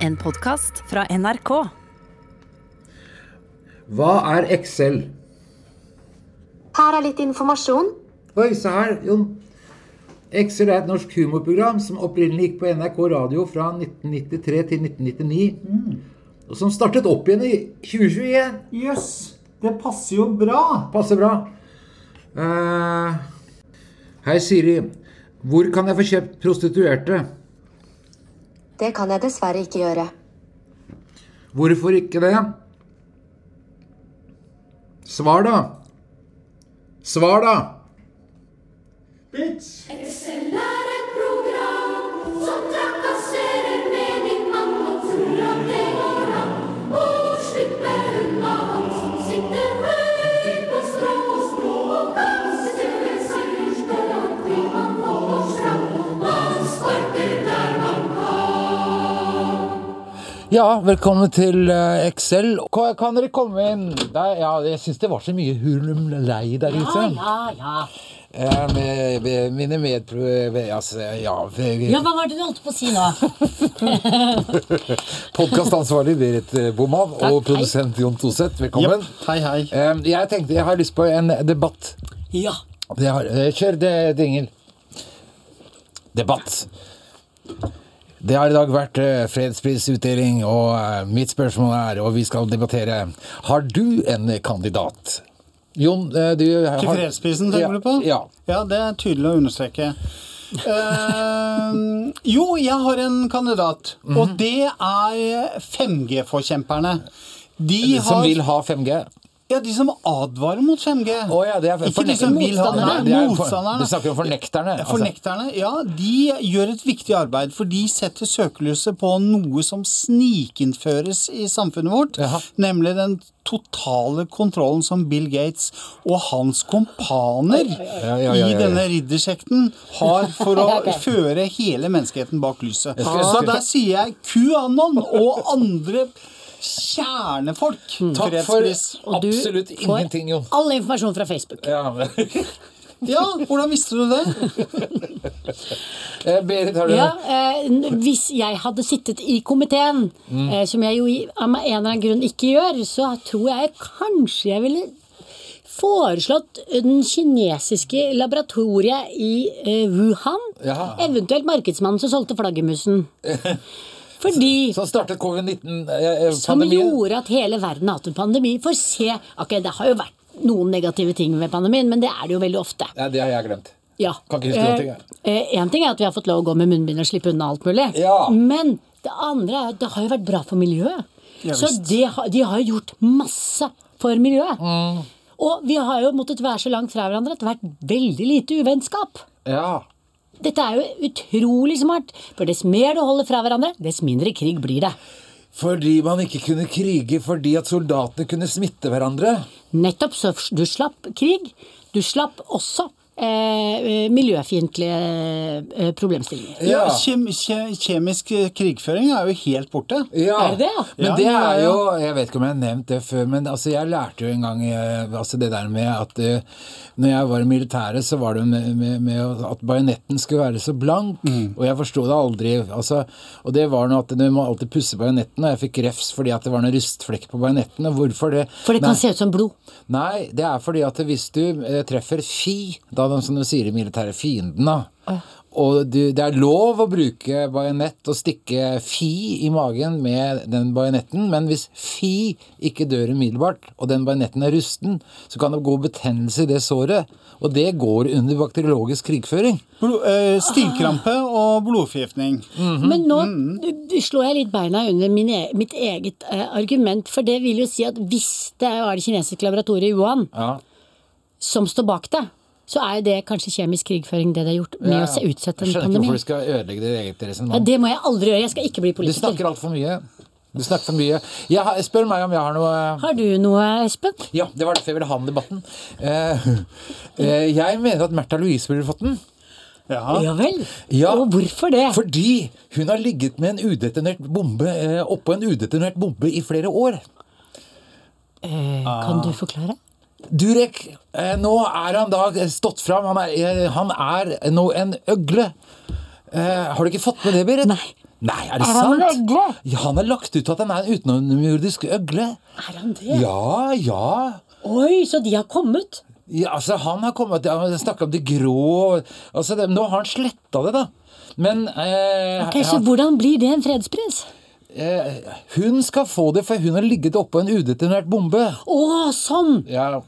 En podkast fra NRK. Hva er Excel? Her er litt informasjon. Oi, se her, Jon. Excel er et norsk humorprogram som opprinnelig gikk på NRK Radio fra 1993 til 1999. Og som startet opp igjen i 2021. Jøss, det passer jo bra. Passer bra. Uh, hei, Siri. Hvor kan jeg få kjøpt prostituerte? Det kan jeg dessverre ikke gjøre. Hvorfor ikke det? Svar, da. Svar, da. Bitch. Ja, velkommen til eh, Excel. Kan, dere komme inn? Der, ja, jeg syns det var så mye hurlumlei der ute. Ja, ja. ja. med, med mine medpro... Altså, ja, Ja, hva var det du holdt på å si nå? Podkastansvarlig Berit Boman Takk, og hei. produsent Jon Toseth, velkommen. Hei, hei. Eh, jeg tenkte jeg har lyst på en debatt. Ja. Det har, eh, kjør det, Dingel. Debatt. Det har i dag vært eh, fredsprisutdeling, og eh, mitt spørsmål er, og vi skal debattere Har du en kandidat? Jon, eh, du har Til fredsprisen, tenker ja, du på? Ja. Ja, det er tydelig å understreke. uh, jo, jeg har en kandidat, Mhm. og det er 5G-forkjemperne. De Som har, vil ha 5G? Ja, de som advarer mot 5G. Oh, ja, det er Ikke de som vil ha. Nei, det er Motstanderne. Du snakker om fornekterne. altså. Fornekterne, ja, de gjør et viktig arbeid, for de setter søkelyset på noe som snikinnføres i samfunnet vårt, Jaha. nemlig den totale kontrollen som Bill Gates og hans kompaner ja, ja, ja, i ja. denne riddersekten har for å føre hele menneskeheten bak lyset. Så der sier jeg QAnon og andre kjernefolk. Takk for absolutt får ingenting, Jon. all informasjon fra Facebook. Ja, men, Ja, hvordan visste du det? Eh, Berit, har du Ja, eh, Hvis jeg hadde sittet i komiteen, Mm. eh, som jeg jo av en eller annen grunn ikke gjør, så tror jeg kanskje jeg ville foreslått den kinesiske laboratoriet i eh, Wuhan. Ja. Eventuelt markedsmannen som solgte flaggermusen. Fordi Som startet covid-19-pandemien? Som gjorde at hele verden har hatt en pandemi. For se, ok, Det har jo vært noen negative ting ved pandemien, men det er det jo veldig ofte. Ja, det har jeg glemt. Ja. Kan ikke huske noen ting, jeg. Eh, en ting er at vi har fått lov å gå med munnbind og slippe unna alt mulig. Ja. Men det andre er at det har jo vært bra for miljøet. Ja, så har- de har jo gjort masse for miljøet. Mm. Og vi har jo måttet være så langt fra hverandre at det har vært veldig lite uvennskap. Ja. Dette er jo utrolig smart, for dess mer du holder fra hverandre, dess mindre krig blir det. Fordi man ikke kunne krige fordi at soldatene kunne smitte hverandre. Nettopp så du slapp krig. Du slapp også eh, miljøfiendtlige eh, problemstillinger. Ja, kjem, Kjemisk krigføring er jo helt borte. Ja, Er det det, ja? Men det er jo Jeg vet ikke om jeg har nevnt det før, men altså jeg lærte jo en gang eh, altså det der med at eh, når jeg var i militæret, så var det med, med, med at bajonetten skulle være så blank. Mm. Og jeg forsto det aldri. Altså, og det var noe at du må alltid pusse bajonetten, og jeg fikk refs fordi at det var noen rustflekk på bajonetten. Og hvorfor det? For det Nei. kan se ut som blod. Nei, det er fordi at hvis du eh, treffer fi, da de som de sier i militæret, fienden, da. Og du, det er lov å bruke bajonett og stikke fi i magen med den bajonetten, men hvis fi ikke dør umiddelbart, og den bajonetten er rusten, så kan det gå betennelse i det såret. Og det går under bakteriologisk krigføring. Blod, eh, stivkrampe og blodforgiftning. Mhm. Men nå du- slår jeg litt beina under min e mitt eget eh, argument, for det vil jo si at hvis det var det kinesiske laboratoriet i Wuhan Ja. som står bak det, så er jo det kanskje kjemisk krigføring det det har gjort med Ja, å se- utsette Jeg skjønner ikke hvorfor du skal ødelegge ditt eget Ja, det må jeg aldri gjøre. Jeg skal ikke bli politiker. Du snakker altfor mye. Du snakker for mye. Jeg spør meg om jeg har noe Har du noe, Espen? Ja, det var derfor jeg ville ha den debatten. Eh, eh, jeg mener at Märtha Louise burde fått den. Ja. Ja vel? Ja. Og hvorfor det? Fordi hun har ligget med en udetonert bombe eh, oppå en udetonert bombe i flere år. Eh, kan du forklare? Durek, eh, nå er han da stått fram. Han er, eh, han er nå en øgle. Eh, har du ikke fått med det, Berit? Nei. Nei, er det Er han sant? en øgle? Ja, han har lagt ut at han er en utenomjordisk øgle. Er han det? Ja, ja. Oi, så de har kommet? Ja, altså Han har kommet Han snakka om det grå altså det, Nå har han sletta det, da. Men eh, Ok, Så ja, hvordan blir det en fredspris? Eh, hun skal få det, for hun har ligget oppå en udetonert bombe. Å, sånn! Ja,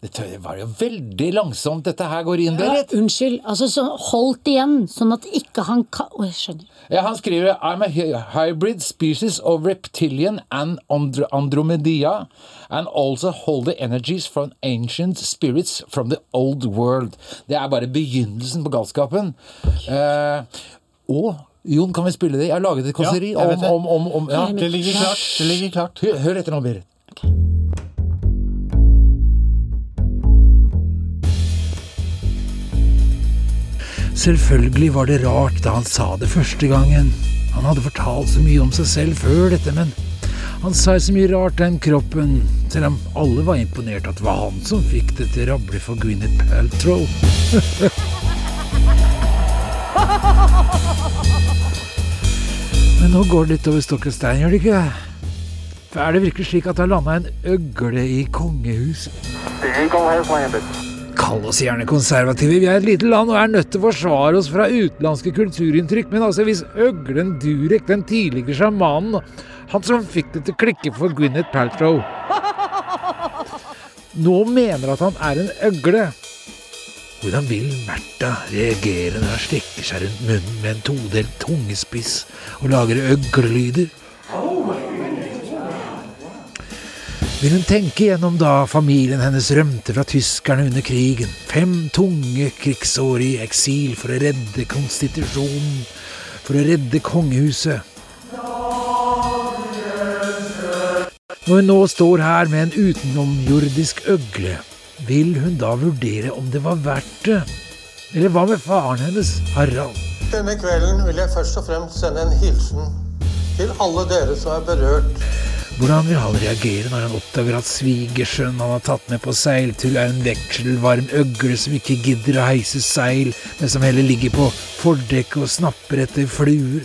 Dette var jo veldig langsomt, dette her går inn, Ja, Berit. unnskyld. Altså, så holdt igjen, sånn at ikke han kan Å, jeg skjønner. Ja, han skriver I'm a hybrid species of reptilian and andro andromedia and also hold the energies from ancient spirits from the old world. Det er bare begynnelsen på galskapen. Eh, og Jon, kan vi spille det? Jeg har laget et kåseri Ja, om, om, om, om ja. Det ligger klart. Det ligger klart. Hør, hør etter nå, Berit. Selvfølgelig var det rart da han sa det første gangen. Han hadde fortalt så mye om seg selv før dette, men han sa så mye rart den kroppen, selv om alle var imponert at det var han som fikk det til å rable for Gwyneth Paltrow. Men nå går det litt over stokk og stein, gjør det ikke? For er det virkelig slik at det har landa en øgle i kongehuset? Kall oss gjerne konservative, vi er et lite land og er nødt til å forsvare oss fra utenlandske kulturinntrykk, men altså hvis øglen Durek, den tidligere sjamanen, han som fikk det til å klikke for Gwyneth Paltrow, nå mener at han er en øgle, hvordan vil Märtha reagere når han strekker seg rundt munnen med en todelt tungespiss og lager øglelyder? Vil hun tenke gjennom da familien hennes rømte fra tyskerne under krigen, fem tunge krigsår i eksil for å redde konstitusjonen, for å redde kongehuset? Når hun nå står her med en utenomjordisk øgle, vil hun da vurdere om det var verdt det? Eller hva med faren hennes, Harald? Denne kvelden vil jeg først og fremst sende en hilsen til alle dere som er berørt. Hvordan vil han reagere når han oppdager at svigersønnen han har tatt med på seiltur, er en vekselvarm øgle som ikke gidder å heise seil, men som heller ligger på fordekket og snapper etter fluer?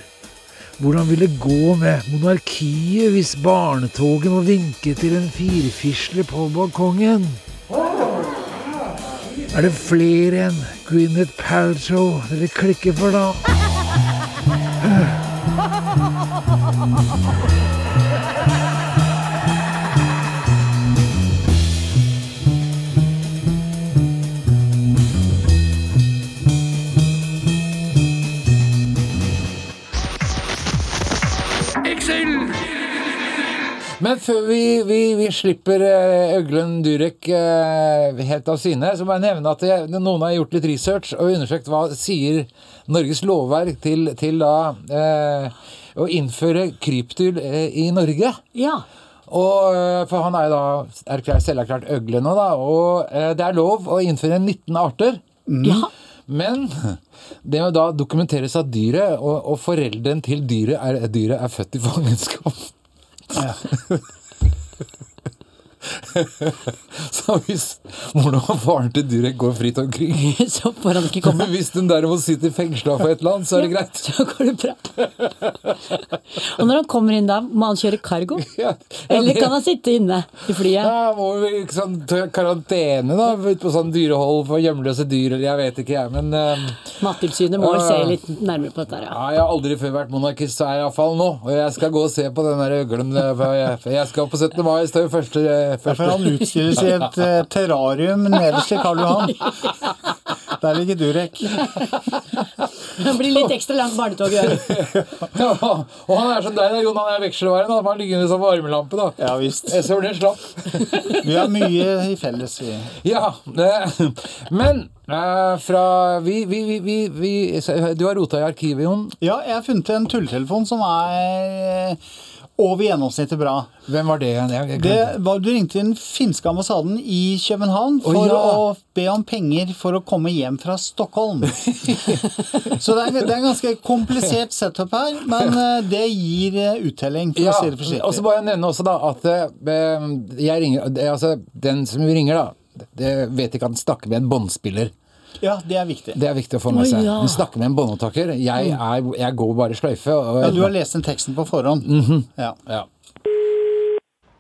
Hvordan vil det gå med monarkiet hvis barnetoget må vinke til en firfisle på balkongen? Er det flere enn Gwyneth Paltrow dere klikker for da? Men før vi, vi, vi slipper eh, øglen Durek eh, helt av syne, så må jeg nevne at jeg, noen har gjort litt research og undersøkt hva sier Norges lovverk til, til da eh, å innføre krypdyr eh, i Norge. Ja. Og, for han er jo da erklært, selverklært øgle nå, da. Og eh, det er lov å innføre 19 arter. ja. Men det må da dokumenteres at dyret og, og foreldren til dyret er, dyret er født i fangenskap. Yeah. Så hvis moren og faren til dyret går fritt omkring Så får han ikke komme. Hvis den derimot sitter fengsla for et eller annet, så er det greit. Så går det bra. Og når han kommer inn da, må han kjøre cargo? Ja, Eller kan han sitte inne i flyet? Ja, må vi sånn karantene da, ute på sånn dyrehold for hjemløse dyr, eller jeg vet ikke jeg, men uh, Mattilsynet må vel se litt nærmere på dette ja. ja, Jeg har aldri før vært monarkist, så er jeg iallfall nå. Og jeg skal gå og se på den der øglen. eh, Jeg, skal på 17. mai, står første, Første. han utstyres i et eh, terrarium nederst i Karl Johan. Der ligger Durek. Det blir litt ekstra langt barnetog i år. Ja, og han er som deg, da, Jon. Han er vekselværen. Han har liggende som varmelampe, da. Ja visst. Jeg så den slapp. Vi har mye i felles, vi. Ja, men eh, fra vi, vi, vi, vi, vi Du har rota i arkivet, Jon. Ja, jeg har funnet en tulltelefon som er eh, over gjennomsnittet bra. Hvem var det igjen? Det var, du ringte den finske ambassaden i København for Å, ja. å be om penger for å komme hjem fra Stockholm. Så det er, det er en ganske komplisert setup her, men eh, det gir eh, uttelling, for Ja, å si det og så bare jeg nevne også da at eh, jeg ringer, altså, den som ringer, da, det vet ikke at han snakker med en båndspiller. Ja, det er viktig. Det er viktig å få med seg. seg. ja. Hun snakker med en båndopptaker. Jeg, er, jeg går bare i sløyfe. Og, Ja, du har lest den teksten på forhånd. ja. ja.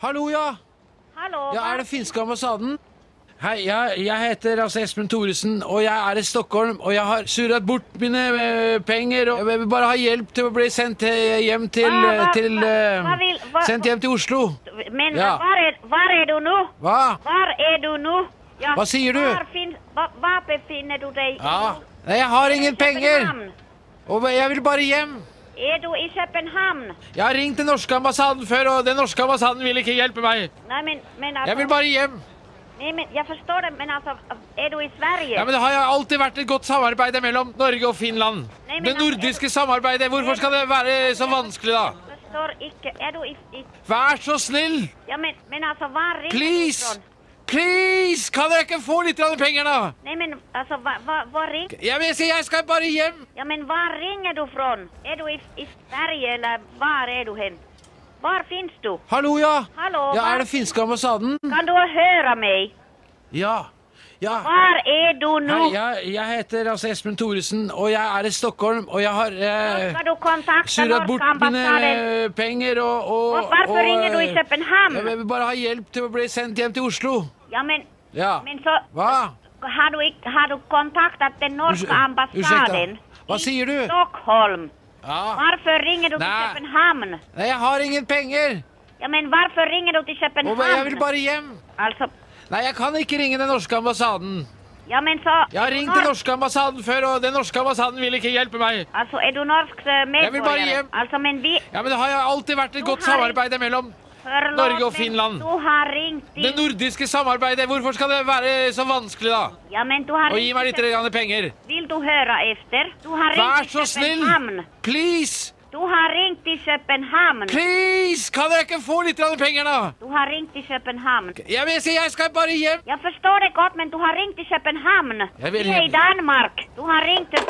Hallo, ja. Hallo, Ja, er det finske ambassaden? Hei, jeg, jeg heter altså Espen Thoresen, og jeg er i Stockholm. Og jeg har surret bort mine eh, penger, og jeg vil bare ha hjelp til å bli sendt eh, hjem til, Hva- hva- til hva- eh, hva vil- hva- Sendt hjem til Oslo. Men Ja. var, er, er du nå? Hva? Hvor er du nå? Ja, Hva sier du? Fin, hva, hva befinner du deg Ja. Nei, jeg har ingen penger, og jeg vil bare hjem. Er du i København? Jeg har ringt den norske ambassaden før, og den norske ambassaden vil ikke hjelpe meg. Nei, men, men altså Jeg vil bare hjem. Nei, men jeg forstår det, men altså Er du i Sverige? Ja, men Det har alltid vært et godt samarbeid mellom Norge og Finland. Nei, men Det altså, nordiske samarbeidet. Hvorfor skal det være så vanskelig, da? Jeg forstår ikke Er du i, i Vær så snill! Ja, men, men altså, hva ringer Please! fra? Please! Kan jeg ikke få litt av de penger, da? Nei, men altså, hva, hva, hva men Jeg sier, jeg skal bare hjem. Ja, men hva ringer du fra? Er du i, i Sverige, eller hvor er du hen? Hvor finnes du? Hallo, ja. Hallo, Ja, Er det finske ambassaden? Kan du høre meg? Ja. Ja. Hvor er du nå? Hei, jeg, jeg heter altså Espen Thoresen, og jeg er i Stockholm, og jeg har eh, kontakte bort mine ambassaden? eh, penger og, og Og hvorfor ringer du i eh, København? Jeg vil bare ha hjelp til å bli sendt hjem til Oslo. Ja, men, Ja. men så Hva? har du, ikke- har du kontaktet den norske ambassaden Hva sier du? Stockholm? Ja. Hvorfor ringer du til København? Nei, jeg har ingen penger. Ja, men hvorfor ringer du til København? jeg vil bare hjem. Altså, Nei, jeg kan ikke ringe den norske ambassaden. ja, men så... Jeg har ringt den norske ambassaden før, og den norske ambassaden vil ikke hjelpe meg. Altså, er du norsk eh, medborger? Jeg vil bare hjem. Altså, men vi... Ja, men Det har alltid vært et Du godt samarbeid mellom Forlåt, Norge og Finland. Du har ringt det nordiske samarbeidet. Hvorfor skal det være så vanskelig, da? Ja, men du har ringt... Og gi meg litt penger. Vil du høre efter? Du har ringt Vær så snill! Please! Du har ringt til København. Please! Kan jeg ikke få litt grann penger, da? Du har ringt til København. Jeg vil si, jeg skal bare hjem. Jeg forstår det godt, men du har ringt til København. Jeg vil Vi er i. Danmark. Du har ringt til...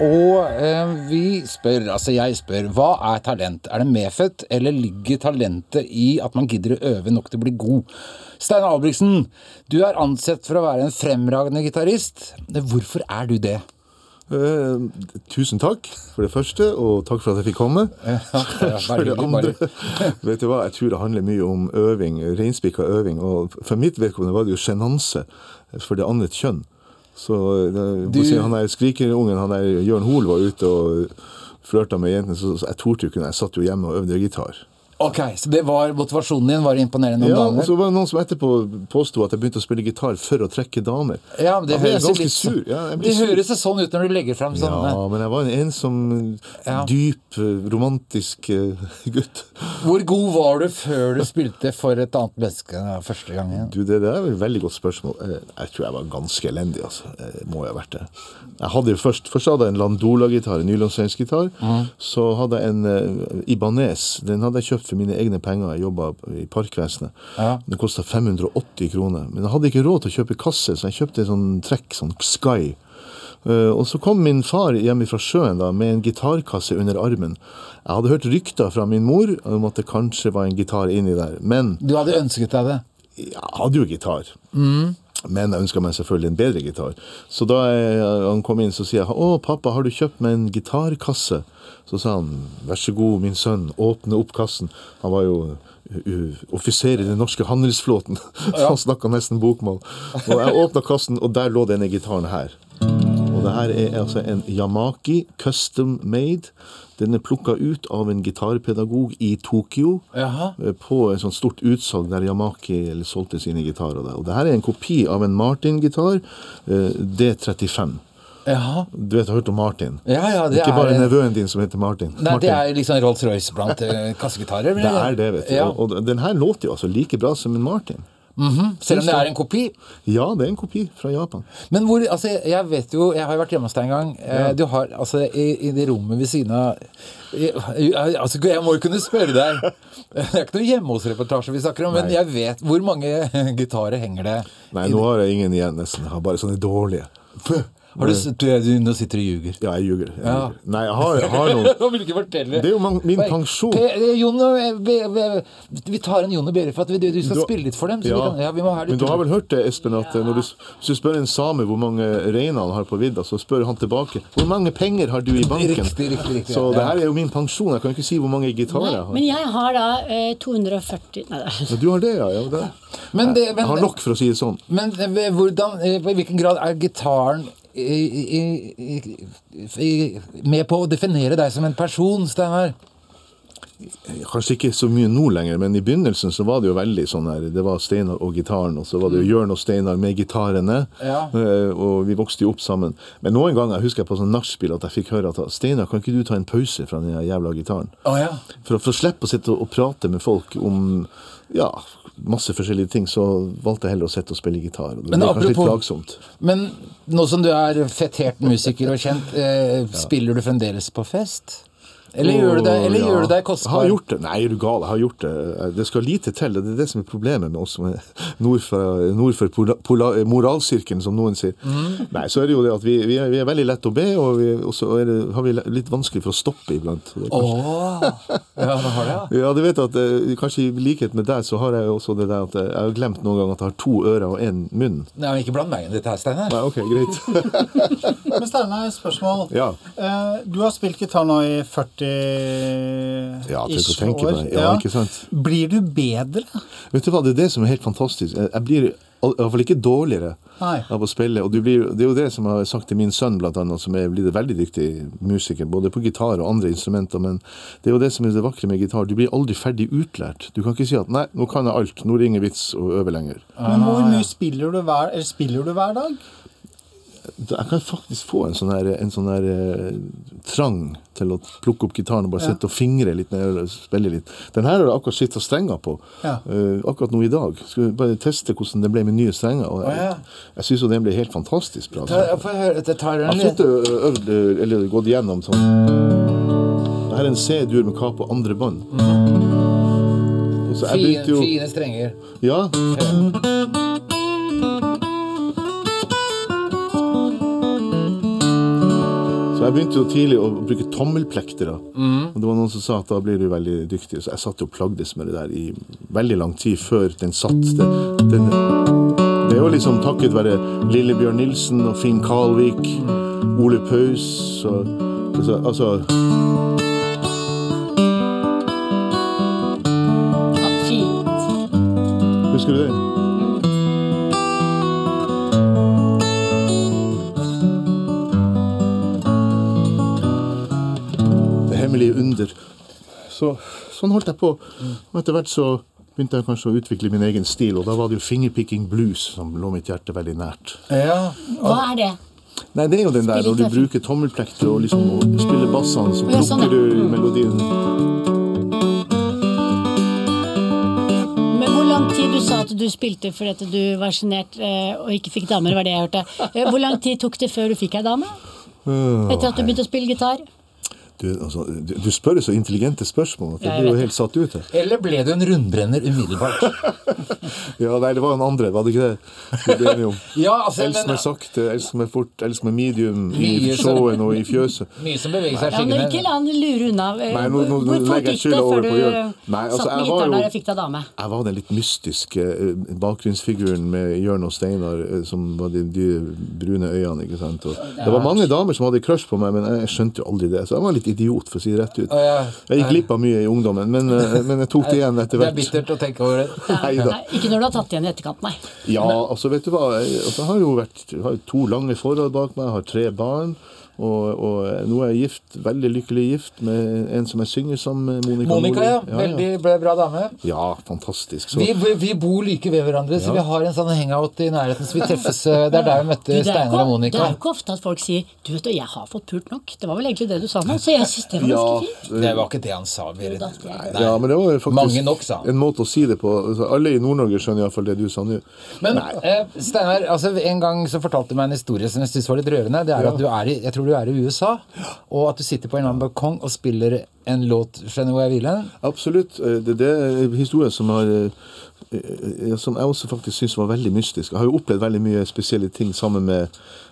Og eh, vi spør, altså jeg spør, hva er talent? Er det medfødt, eller ligger talentet i at man gidder å øve nok til å bli god? Stein Albrigtsen, du er ansett for å være en fremragende gitarist. Hvorfor er du det? Eh, tusen takk for det første, og takk for at jeg fikk komme. For det andre, vet du hva, jeg tror det handler mye om øving, reinspikka øving. Og for mitt vedkommende var det jo sjenanse for det andre kjønn. Så det, Du- han der skrikerungen, han der Jørn Hoel, var ute og flørta med jentene, så, så jeg torde jo ikke. Jeg satt jo hjemme og øvde gitar. Ok, Så det var motivasjonen din var å imponere noen Ja, damer? så var det noen som etterpå påsto at jeg begynte å spille gitar for å trekke damer. Ja, men det jeg høres litt sur. Ja, Det sur. høres sånn ut når du legger frem sånne. Ja, men jeg var en ensom, Ja. dyp, romantisk eh, gutt. Hvor god var du før du spilte for et annet menneske første gangen? Du, det, det er et veldig godt spørsmål. Eh, Jeg tror jeg var ganske elendig, altså. Eh, Må jeg ha vært det. Jeg hadde jo først, først hadde jeg en Landola-gitar, en nylonsvensgitar. Så hadde jeg en eh, Ibanez. Den hadde jeg kjøpt for mine egne penger. Jeg jobba i Parkvesenet. Ja. Det kosta 580 kroner. Men jeg hadde ikke råd til å kjøpe kasse, så jeg kjøpte en sånn trekk, sånn Sky. Uh, og så kom min far hjem fra sjøen da, med en gitarkasse under armen. Jeg hadde hørt rykter fra min mor om at det kanskje var en gitar inni der. Men Du hadde ønsket deg det? jeg hadde jo gitar. Men jeg ønska meg selvfølgelig en bedre gitar. Så da jeg, han kom inn, så sier jeg 'Å, pappa, har du kjøpt meg en gitarkasse?' Så sa han 'Vær så god, min sønn, åpne opp kassen'. Han var jo offiser i den norske handelsflåten, så han snakka nesten bokmål. Og jeg åpna kassen, og der lå denne gitaren her. Og det her er altså en Yamaki custom made. Den er plukka ut av en gitarpedagog i Tokyo Jaha. eh, på et sånt stort utsalg der Yamaki solgte sine gitarer. Og det her er en kopi av en Martin-gitar, eh, D35. Jaha. Du vet, jeg har hørt om Martin. Ja, ja, det Ikke bare er- nevøen din som heter Martin. Nei, Martin. det er liksom Rolls-Royce blant uh, kassegitarer? Det er det, vet du. Ja. Og, og den her låter jo altså like bra som en Martin. Selv om det er en kopi? Ja, det er en kopi fra Japan. Men hvor, altså, jeg vet jo, jeg har jo vært hjemme hos deg en gang. Ja. Du har, altså, i, i det rommet ved siden av i, altså, Jeg må jo kunne spørre deg. Det er ikke noe hjemme hos-reportasje vi snakker om, men jeg vet hvor mange gitarer henger det Nei, nå har jeg ingen igjen, nesten. Jeg har bare sånne dårlige. Har du, du, du, nå sitter du og ljuger. Ja, jeg ljuger. Jeg Ja. ljuger. Nei, jeg har, jeg har noen Han vil ikke fortelle. Det er jo man- min pensjon. Eh, Jon og eh, Be- Vi tar en Jon og Berit for at vi- du skal Du- spille litt for dem. Så Ja. vi kan, ja, vi må ha litt Men du har vel hørt det, Espen, at eh, når du, hvis du spør en same hvor mange reiner han har på vidda, så spør han tilbake hvor mange penger har du i banken? Riktig, riktig, riktig, Så ja. det her er jo min pensjon. Jeg kan ikke si hvor mange gitarer jeg har. men jeg har da eh, 240 Nei, er- du har det, ja. ja det. Men, det, Jeg har nok for å si det sånn. men hvordan, i på hvilken grad er gitaren med på å definere deg som en person, Steinar? Kanskje ikke så mye nå lenger, men i begynnelsen så var det jo veldig sånn her Det var Steinar og gitaren, og så var det jo Jørn og Steinar med gitarene. Ja. eh, Og vi vokste jo opp sammen. Men noen ganger husker jeg på sånn nachspiel at jeg fikk høre at Steinar, kan ikke du ta en pause fra den jævla gitaren? Oh, ja. For, for å slippe å sitte og prate med folk om ja, masse forskjellige ting, så valgte jeg heller å sette og spille gitar. Og det Men ble kanskje litt plagsomt. Men nå som du er fetert musiker og kjent, eh, spiller du fremdeles på fest? Eller, gjør, du det, eller gjør du deg Jeg har gjort det. Nei, er du gal? Jeg har gjort det. Det skal lite til. Det er det som er problemet med oss som er nord for, nord moralsirkelen, som noen sier. Mm. Nei, så er det jo det at vi, vi, er, vi er veldig lett å be, og, vi, og så er det, har vi litt vanskelig for å stoppe iblant. Åh, ja, det har det, ja. Ja, du vet at eh, Kanskje i likhet med deg, så har jeg også det der at eh, jeg har glemt noen gang at jeg har to ører og én munn. Nei, men ikke bland meg inn i dette her, Steinar. Nei, ok, greit. Men Steinar, spørsmål. Ja. Eh, Du har spilt gitar nå i 40 Ja, tenk å ish år. Ja, ikke sant? Blir du bedre? Vet du hva, det er det som er helt fantastisk. Jeg blir i hvert fall ikke dårligere Nei. av å spille. Og du blir, det er jo det som jeg har sagt til min sønn, blant annet, som er blitt en veldig dyktig musiker, både på gitar og andre instrumenter. Men det er jo det som er det vakre med gitar. Du blir aldri ferdig utlært. Du kan ikke si at 'nei, nå kan jeg alt', nå er det ingen vits å øve lenger. Men hvor mye spiller du hver, eller spiller du hver dag? Jeg kan faktisk få en sånn her, en sånn her eh, trang til å plukke opp gitaren og bare sitte og fingre litt med og spille litt. Den her har jeg akkurat skifta strenger på. Ja. uh, akkurat nå i dag. Skal vi bare teste hvordan det ble med nye strenger. Og jeg, Å, ja. jeg syns jo den ble helt fantastisk bra. Ta- Få høre, jeg Jeg har sittet og øvd, eh, eller gått igjennom sånn her er en C-dur med kap og andre bånd. Mm. fine, fine strenger. Ja. Så jeg begynte jo tidlig å bruke tommelplektere. Og det var noen som sa at da blir du veldig dyktig. Så jeg satt og plagdes med det der i veldig lang tid før den satt. Det, den, det er jo liksom takket være Lillebjørn Nilsen og Finn Kalvik, Ole Paus og altså, altså. Husker du? Det Så, sånn holdt jeg på. Og etter hvert så begynte jeg kanskje å utvikle min egen stil, og da var det jo fingerpicking blues som lå mitt hjerte veldig nært. Ja. Hva er det? Nei, det er jo den der når du bruker tommelplekter og liksom og spiller bassene, så sånn, plukker du melodien. Men hvor lang tid Du sa at du spilte fordi at du var sjenert eh, og ikke fikk damer, var det jeg hørte. Eh, Hvor lang tid tok det før du fikk ei dame? Etter at du begynte å spille gitar? Du, altså, du, du spør så intelligente spørsmål at jeg blir jo helt satt ut her. Eller ble du en rundbrenner umiddelbart? Ja, nei, det var en andre, var det ikke det? Vi ble enige om. Ja, altså, Elsk med meg sakte, elsk meg fort, elsk meg medium i showen og i fjøset. Mye som beveger seg i Ja, men ikke la han lure unna. Nei, nå- nå- nå Hvor fort gikk det før på du Nei, altså, satt med gitaren der og fikk deg dame? Jeg var den litt mystiske eh, bakgrunnsfiguren med Jørn og Steinar, eh, som var de, de brune øynene. ikke sant? Og det var mange damer som hadde crush på meg, men jeg skjønte jo aldri det. Så jeg var litt idiot, for å si det rett ut. Jeg gikk glipp av mye i ungdommen, men, eh, men jeg tok det igjen etter Det er hvert. bittert å tenke over det. Nei. Nei, ikke når du har tatt igjen i etterkant, nei. Ja, altså vet du hva, jeg, altså, jeg har jo vært, jeg har to lange forhold bak meg, jeg har tre barn, og, og nå er jeg gift, veldig lykkelig gift med en som jeg synger sammen med, Monica Monica, ja. ja. Veldig ble bra dame. Ja, fantastisk. Så, Vi, vi, bor like ved hverandre, så vi har en sånn hangout i nærheten. Så vi treffes eh, Det er der vi møtte Steinar og Monica. det er jo ikke ofte at folk sier Du vet du, jeg har fått pult nok. Det var vel egentlig det du sa nå, så jeg syns det var ja, ganske fint. Det var ikke det han sa. Vi, nei. det. ja, men det var faktisk Mange nok, sa han. en måte å si det på. Altså, alle i Nord-Norge skjønner iallfall det du sa nå. Men eh, Steinar, altså, en gang så fortalte du meg en historie som jeg syntes var litt rørende. Det er at du er i, jeg tror du er i USA, og at du sitter på en annen balkong og spiller en låt, fra jeg vil? Absolutt. Eh, Det, det er en historie som har eh, eh, som jeg også faktisk syns var veldig mystisk. Jeg har jo opplevd veldig mye spesielle ting sammen med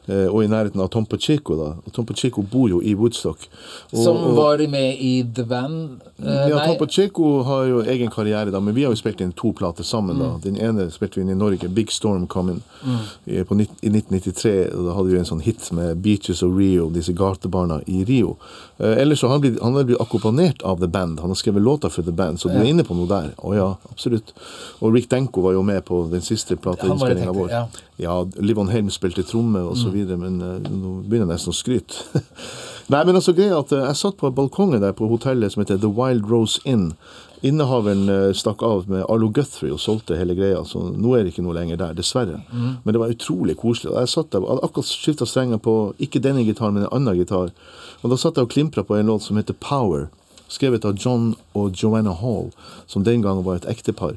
og i nærheten av Tom Pacheco. da. Og Tom Pacheco bor jo i Woodstock. Og, Som var med i The Band? Eh, ja. Tom Pacheco har jo egen karriere, da, men vi har jo spilt inn to plater sammen. Mm. da. Den ene spilte vi inn i Norge, Big Storm Coming, mm. i, på, i 1993. og Da hadde vi en sånn hit med Beaches of Rio, disse gatebarna i Rio. Eh, ellers så har han blitt, han blitt akkompagnert av The Band. Han har skrevet låter for The Band, så du er inne på noe der. Å ja, absolutt. Og Rick Denko var jo med på den siste plateinnspillinga vår. Ja. Ja, Livon Helm spilte tromme og så videre, men eh, nå begynner jeg nesten å skryte. Nei, men altså greia at eh, jeg satt på balkongen der på hotellet som heter The Wild Rose Inn. Innehaveren eh, stakk av med Arlo Guthrie og solgte hele greia, så nå er det ikke noe lenger der, dessverre. Men det var utrolig koselig. Jeg satt der, hadde akkurat skifta strenger på ikke denne gitaren, men en annen gitar. Og da satt jeg og klimpra på en låt som heter Power, skrevet av John og Joanna Hall, som den gangen var et ektepar.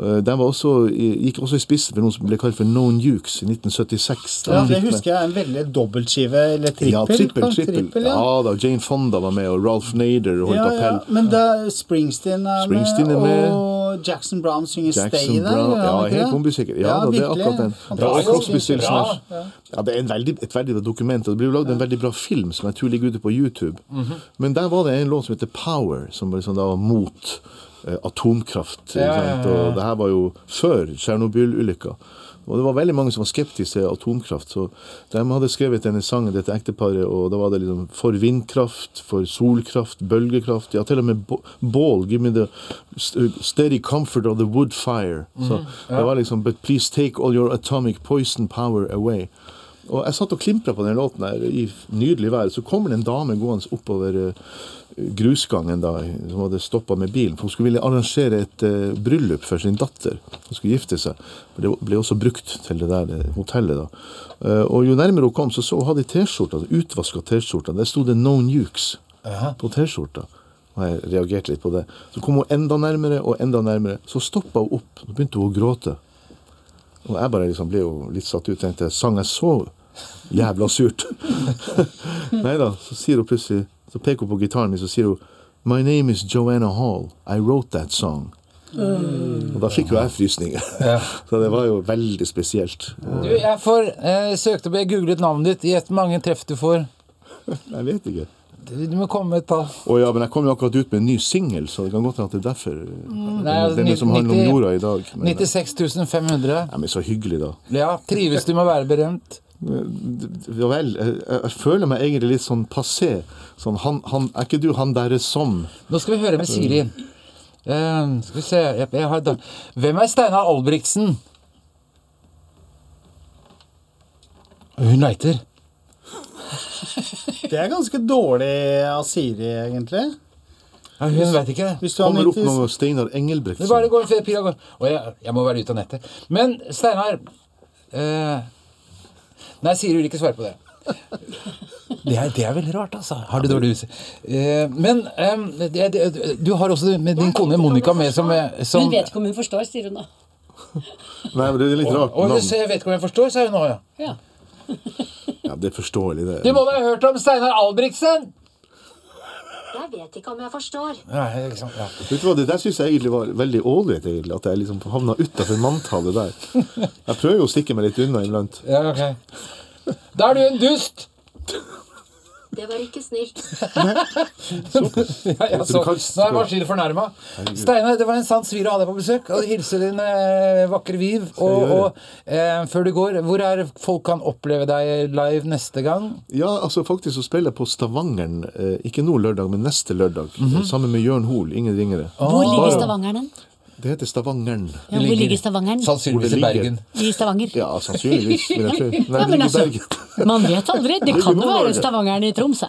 Eh, Den var også, gikk også i spissen for noe som ble kalt for No Nukes i 1976. Ja, det husker jeg en veldig dobbeltskive, eller trippel. ja, trippel, trippel. trippel. ja. Ja da, Jane Fonda var med, og Ralph Nader holdt Ja, ja, appell. men da Springsteen er Springsteen er med. og Jackson Brown synger Jackson Stay der. Brown, ja, helt bombesikker. Ja, da, det er akkurat den. Ja, Bra. Ja, det er en veldig, et veldig bra dokument, og det blir jo lagd en veldig bra film som jeg tror ligger ute på YouTube. Mhm. Men der var det en låt som heter Power, som var liksom da var mot atomkraft. Ja, ja, ja. Og det her var jo før Tsjernobyl-ulykka. Og det var veldig mange som var skeptiske til atomkraft. Så de hadde skrevet denne sangen, dette ekteparet, og da var det liksom for vindkraft, for solkraft, bølgekraft, ja, til og med bål. Give me the steady comfort of the wood fire. Så det var liksom But please take all your atomic poison power away. Og jeg satt og klimpra på den låten her i nydelig vær. Så kommer det en dame gående oppover eh, grusgangen da, som hadde stoppa med bilen. For hun skulle ville arrangere et uh, bryllup for sin datter. Hun skulle gifte seg. For det ble også brukt til det der hotellet. da. Uh, og jo nærmere hun kom, så så hun hadde T-skjorta, utvaska T-skjorta. Der sto det 'No Nukes' på T-skjorta. Og jeg reagerte litt på det. Så kom hun enda nærmere og enda nærmere. Så stoppa hun opp. Så begynte hun å gråte. Og jeg bare liksom ble jo litt satt ut. Tenkte sang jeg så jævla surt? Nei da. Så sier hun plutselig Så peker hun på gitaren min, så sier hun My name is Joanna Hall. I wrote that song. Og da fikk jo jeg frysninger. så det var jo veldig spesielt. Du, jeg får jeg søkte på jeg googlet navnet ditt. Gjett hvor mange treff du får. Jeg vet ikke. Du, du må komme med et tall. Å ja, men jeg kom jo akkurat ut med en ny singel, så det kan godt hende at det er derfor. Nei, altså, Denne som handler om 90 jorda i dag. Men, 96 500. ja, men så hyggelig, da. Ja, trives du med å være berømt? Ja vel, jeg, jeg føler meg egentlig litt sånn passé. Sånn, han, han, er ikke du han derre som Nå skal vi høre med Siri. Uh, skal vi se jeg, jeg har. Hvem er Steinar Albrigtsen? Hun leiter. Det er ganske dårlig av Siri, egentlig. Ja, hun vet ikke det. Hvis du har Kommer opp 90 noe Steinar Engelbrektsen. Bare går pila går. Og jeg, jeg må være ute av nettet. Men Steinar eh, Nei, Siri vil ikke svare på det. Det er, det er veldig rart, altså. Har du dårlig hus? Eh, men eh, det, det, du har også med din kone Monica med som, som Hun vet ikke om hun forstår, sier hun da. Nei, men det er litt rart Og hvis jeg vet ikke om jeg forstår, sa hun nå, ja. Ja. Ja, det er forståelig, det. Du må da ha hørt om Steinar Albrigtsen? Jeg vet ikke om jeg forstår. Ja, liksom, ja. Vet du hva, Det der syns jeg egentlig var veldig ålreit. At jeg liksom havna utafor manntallet der. Jeg prøver jo å stikke meg litt unna iblant. ja, ok. Da er du en dust! Det var ikke snilt. Ja, ja, så, nå er maskinen fornærma. Steinar, det var en sann svir å ha deg på besøk. Og hilse din eh, vakre Viv. Og, og eh, før du går, hvor er folk kan oppleve deg live neste gang? Ja, altså faktisk så spiller jeg på Stavangeren, eh, ikke nå lørdag, men neste lørdag. Mhm. Sammen med Jørn Hoel, ingen ringere. Hvor ligger Stavangeren? Det heter Stavangeren. Ja, hvor ligger Stavangeren? Sannsynligvis i Bergen. I Stavanger. Ja, sannsynligvis, vil jeg tro. Nei, Ja, men altså, man vet aldri. Det kan jo være Stavangeren i Tromsø.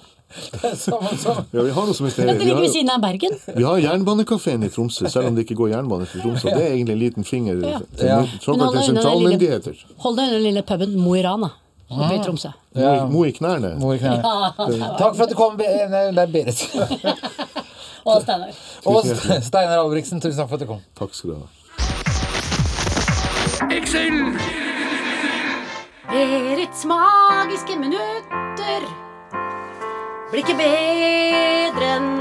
Samme som Ja, vi har noe som heter Men det ligger ved siden av Bergen. vi har Jernbanekafeen i Tromsø, selv om det ikke går jernbane til Tromsø. Det er egentlig en liten finger Ja. til Ja. Men lille- sentralmyndigheter. Hold deg unna den lille puben Mo i Rana oppe i Tromsø. Mo i- Mo i knærne. Mo i knærne. Takk for at du kom. Det er Berit. Og Steinar. Og Steinar Albrigtsen, tusen takk for at du kom. Takk skal du ha. Berits magiske minutter blir ikke bedre enn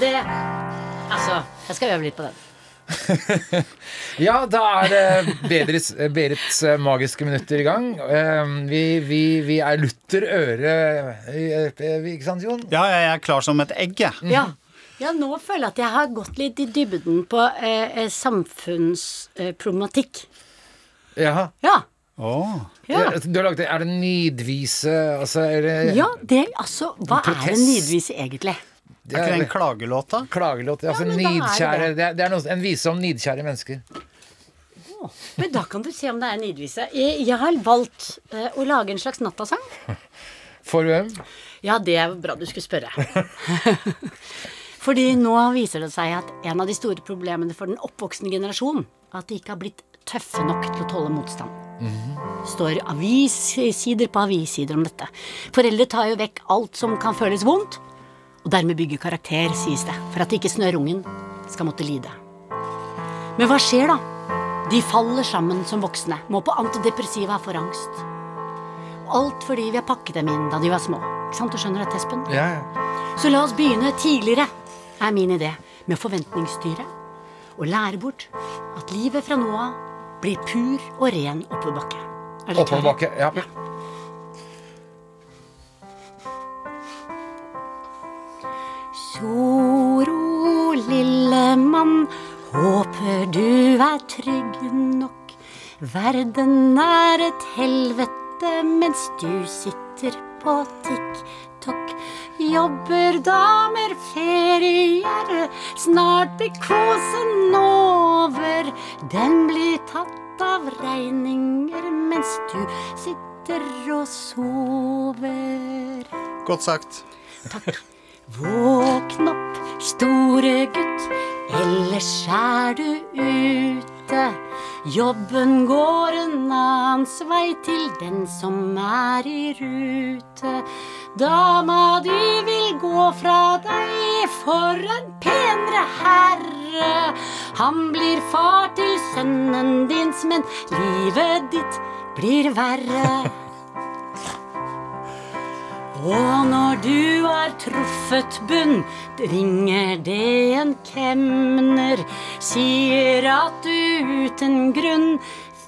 det Altså, jeg skal øve litt på den. Ja, da er det Berits, Berits eh, magiske minutter i gang. Eh, Vi, vi, vi er lutter øre, eh, ikke sant, Jon? Ja, jeg er klar som et egg, jeg. Ja. Ja, nå føler jeg at jeg har gått litt i dybden på eh, eh, samfunnsproblematikk. Jaha. Ja. Oh. Ja. Du har laget det, Er det nidvise? Altså, er det ja, det altså Hva er Protest. en nidvise egentlig? det Er ikke det en klagelåt, da? klagelåt? Altså, ja, er nidkjære det. Det er, det er noe, en vise om nidkjære mennesker. Men da kan du se om det er en nidvise. Jeg, jeg har valgt eh, å lage en slags nattasang. For hvem? Ja, det er bra du skulle spørre. Fordi nå viser det seg at en av de store problemene for den oppvoksende generasjon er at de ikke har blitt tøffe nok til å tåle motstand. står avissider på avissider om dette. Foreldre tar jo vekk alt som kan føles vondt, og dermed bygger karakter, sies det, for at ikke snørrungen skal måtte lide. Men hva skjer da? De faller sammen som voksne, må på antidepressiva for angst. Alt fordi vi har pakket dem inn da de var små. Ikke sant, du skjønner dette, Espen? Ja, ja. Så la oss begynne tidligere, er min idé, med å forventningsstyre Og lære bort at livet fra nå av blir pur og ren oppoverbakke. Er? Oppoverbakke. Ja. Soro, lille mann, håper du er trygg nok. Verden er et helvete mens du sitter på tikk-tokk. Jobber, damer, ferier, snart blir kosen over. Den blir tatt av regninger mens du sitter og sover. Godt sagt. Takk. Våkn opp, store gutt, ellers er du ute. Jobben går en annens vei til den som er i rute. Dama di vil gå fra deg for en penere herre. Han blir far til sønnen din, men livet ditt blir verre. Og når du har truffet bunn, ringer det en kemner. Sier at du uten grunn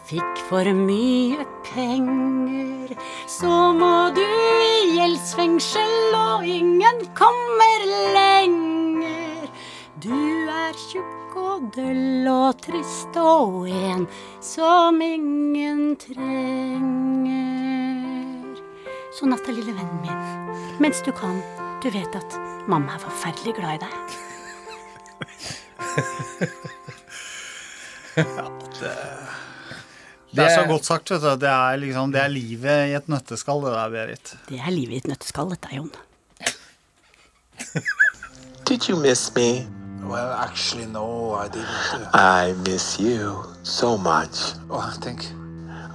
fikk for mye penger. Så må du i gjeldsfengsel, og ingen kommer lenger. Du er tjukk og døll og trist og en som ingen trenger. Så natta, lille vennen min, mens du kan. Du vet at mamma er forferdelig glad i deg. Det er så godt sagt, vet du. Det er, liksom, det er livet i et nøtteskall, det der, Berit. Det er livet i et nøtteskall, dette, Jon. Did you miss me? Well, actually, no, I didn't. I miss you so much. oh, thank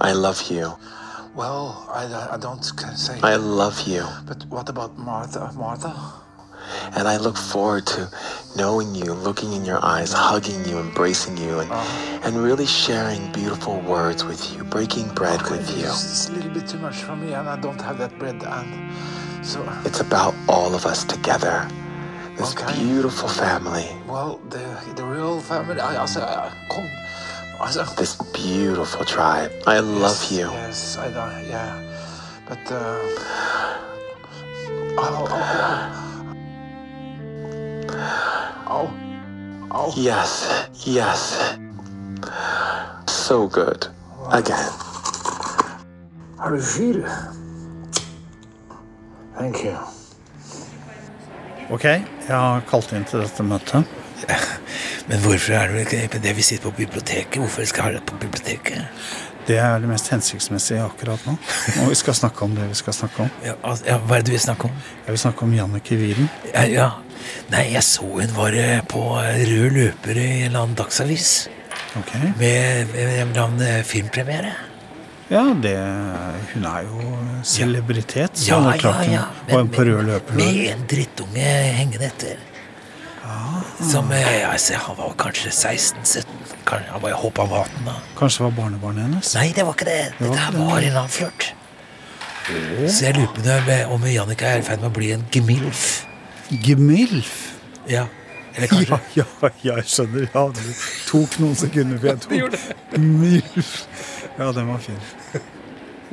I love you. Well, I, I don't say. I love you. But what about Martha? Martha? And I look forward to knowing you, looking in your eyes, hugging you, embracing you, and, uh-huh. and really sharing beautiful words with you, breaking bread with you. It's, a little bit too much for me, and I don't have that bread. And so, It's about all of us together. This Okay. beautiful family. well, the the real family. I also I, uh, come. Also, This beautiful tribe. I love you. Yes, I don't. Yeah, but. Uh, oh, oh, oh. Oh. Oh. Yes, yes. So good. Again. How do you feel? Thank you. Ok, jeg har kalt inn til dette møtet. Men hvorfor er det ikke det vi sitter på biblioteket? Hvorfor skal vi ha det på biblioteket? Det er det mest hensiktsmessige akkurat nå. Og vi skal snakke om det vi skal snakke om. Ja, ja, hva er det du vil snakke om? Jeg vil snakke om Jannicke Wieden. Ja, ja. Nei, jeg så hun var eh, på rød løper i en eller annen dagsavis. Okay. Med, med en eller annen eh, filmpremiere. Ja, det Hun er jo celebritet, så Ja, ja, ja, hun ja. var på rød løper. Med en drittunge hengende etter. Som altså, Han var kanskje 16-17. Kan- Han var jeg håper han var 18 da. Kanskje det var barnebarnet hennes? Nei, det var ikke det. Det var Dette det. var en annen flørt. Så jeg lurer på om- Jannika er i ferd med å bli en gemilf. Gemilf? Ja. Eller kanskje Ja, ja, jeg skjønner. Ja, det tok noen sekunder før jeg tok Milf. Ja, den var fin.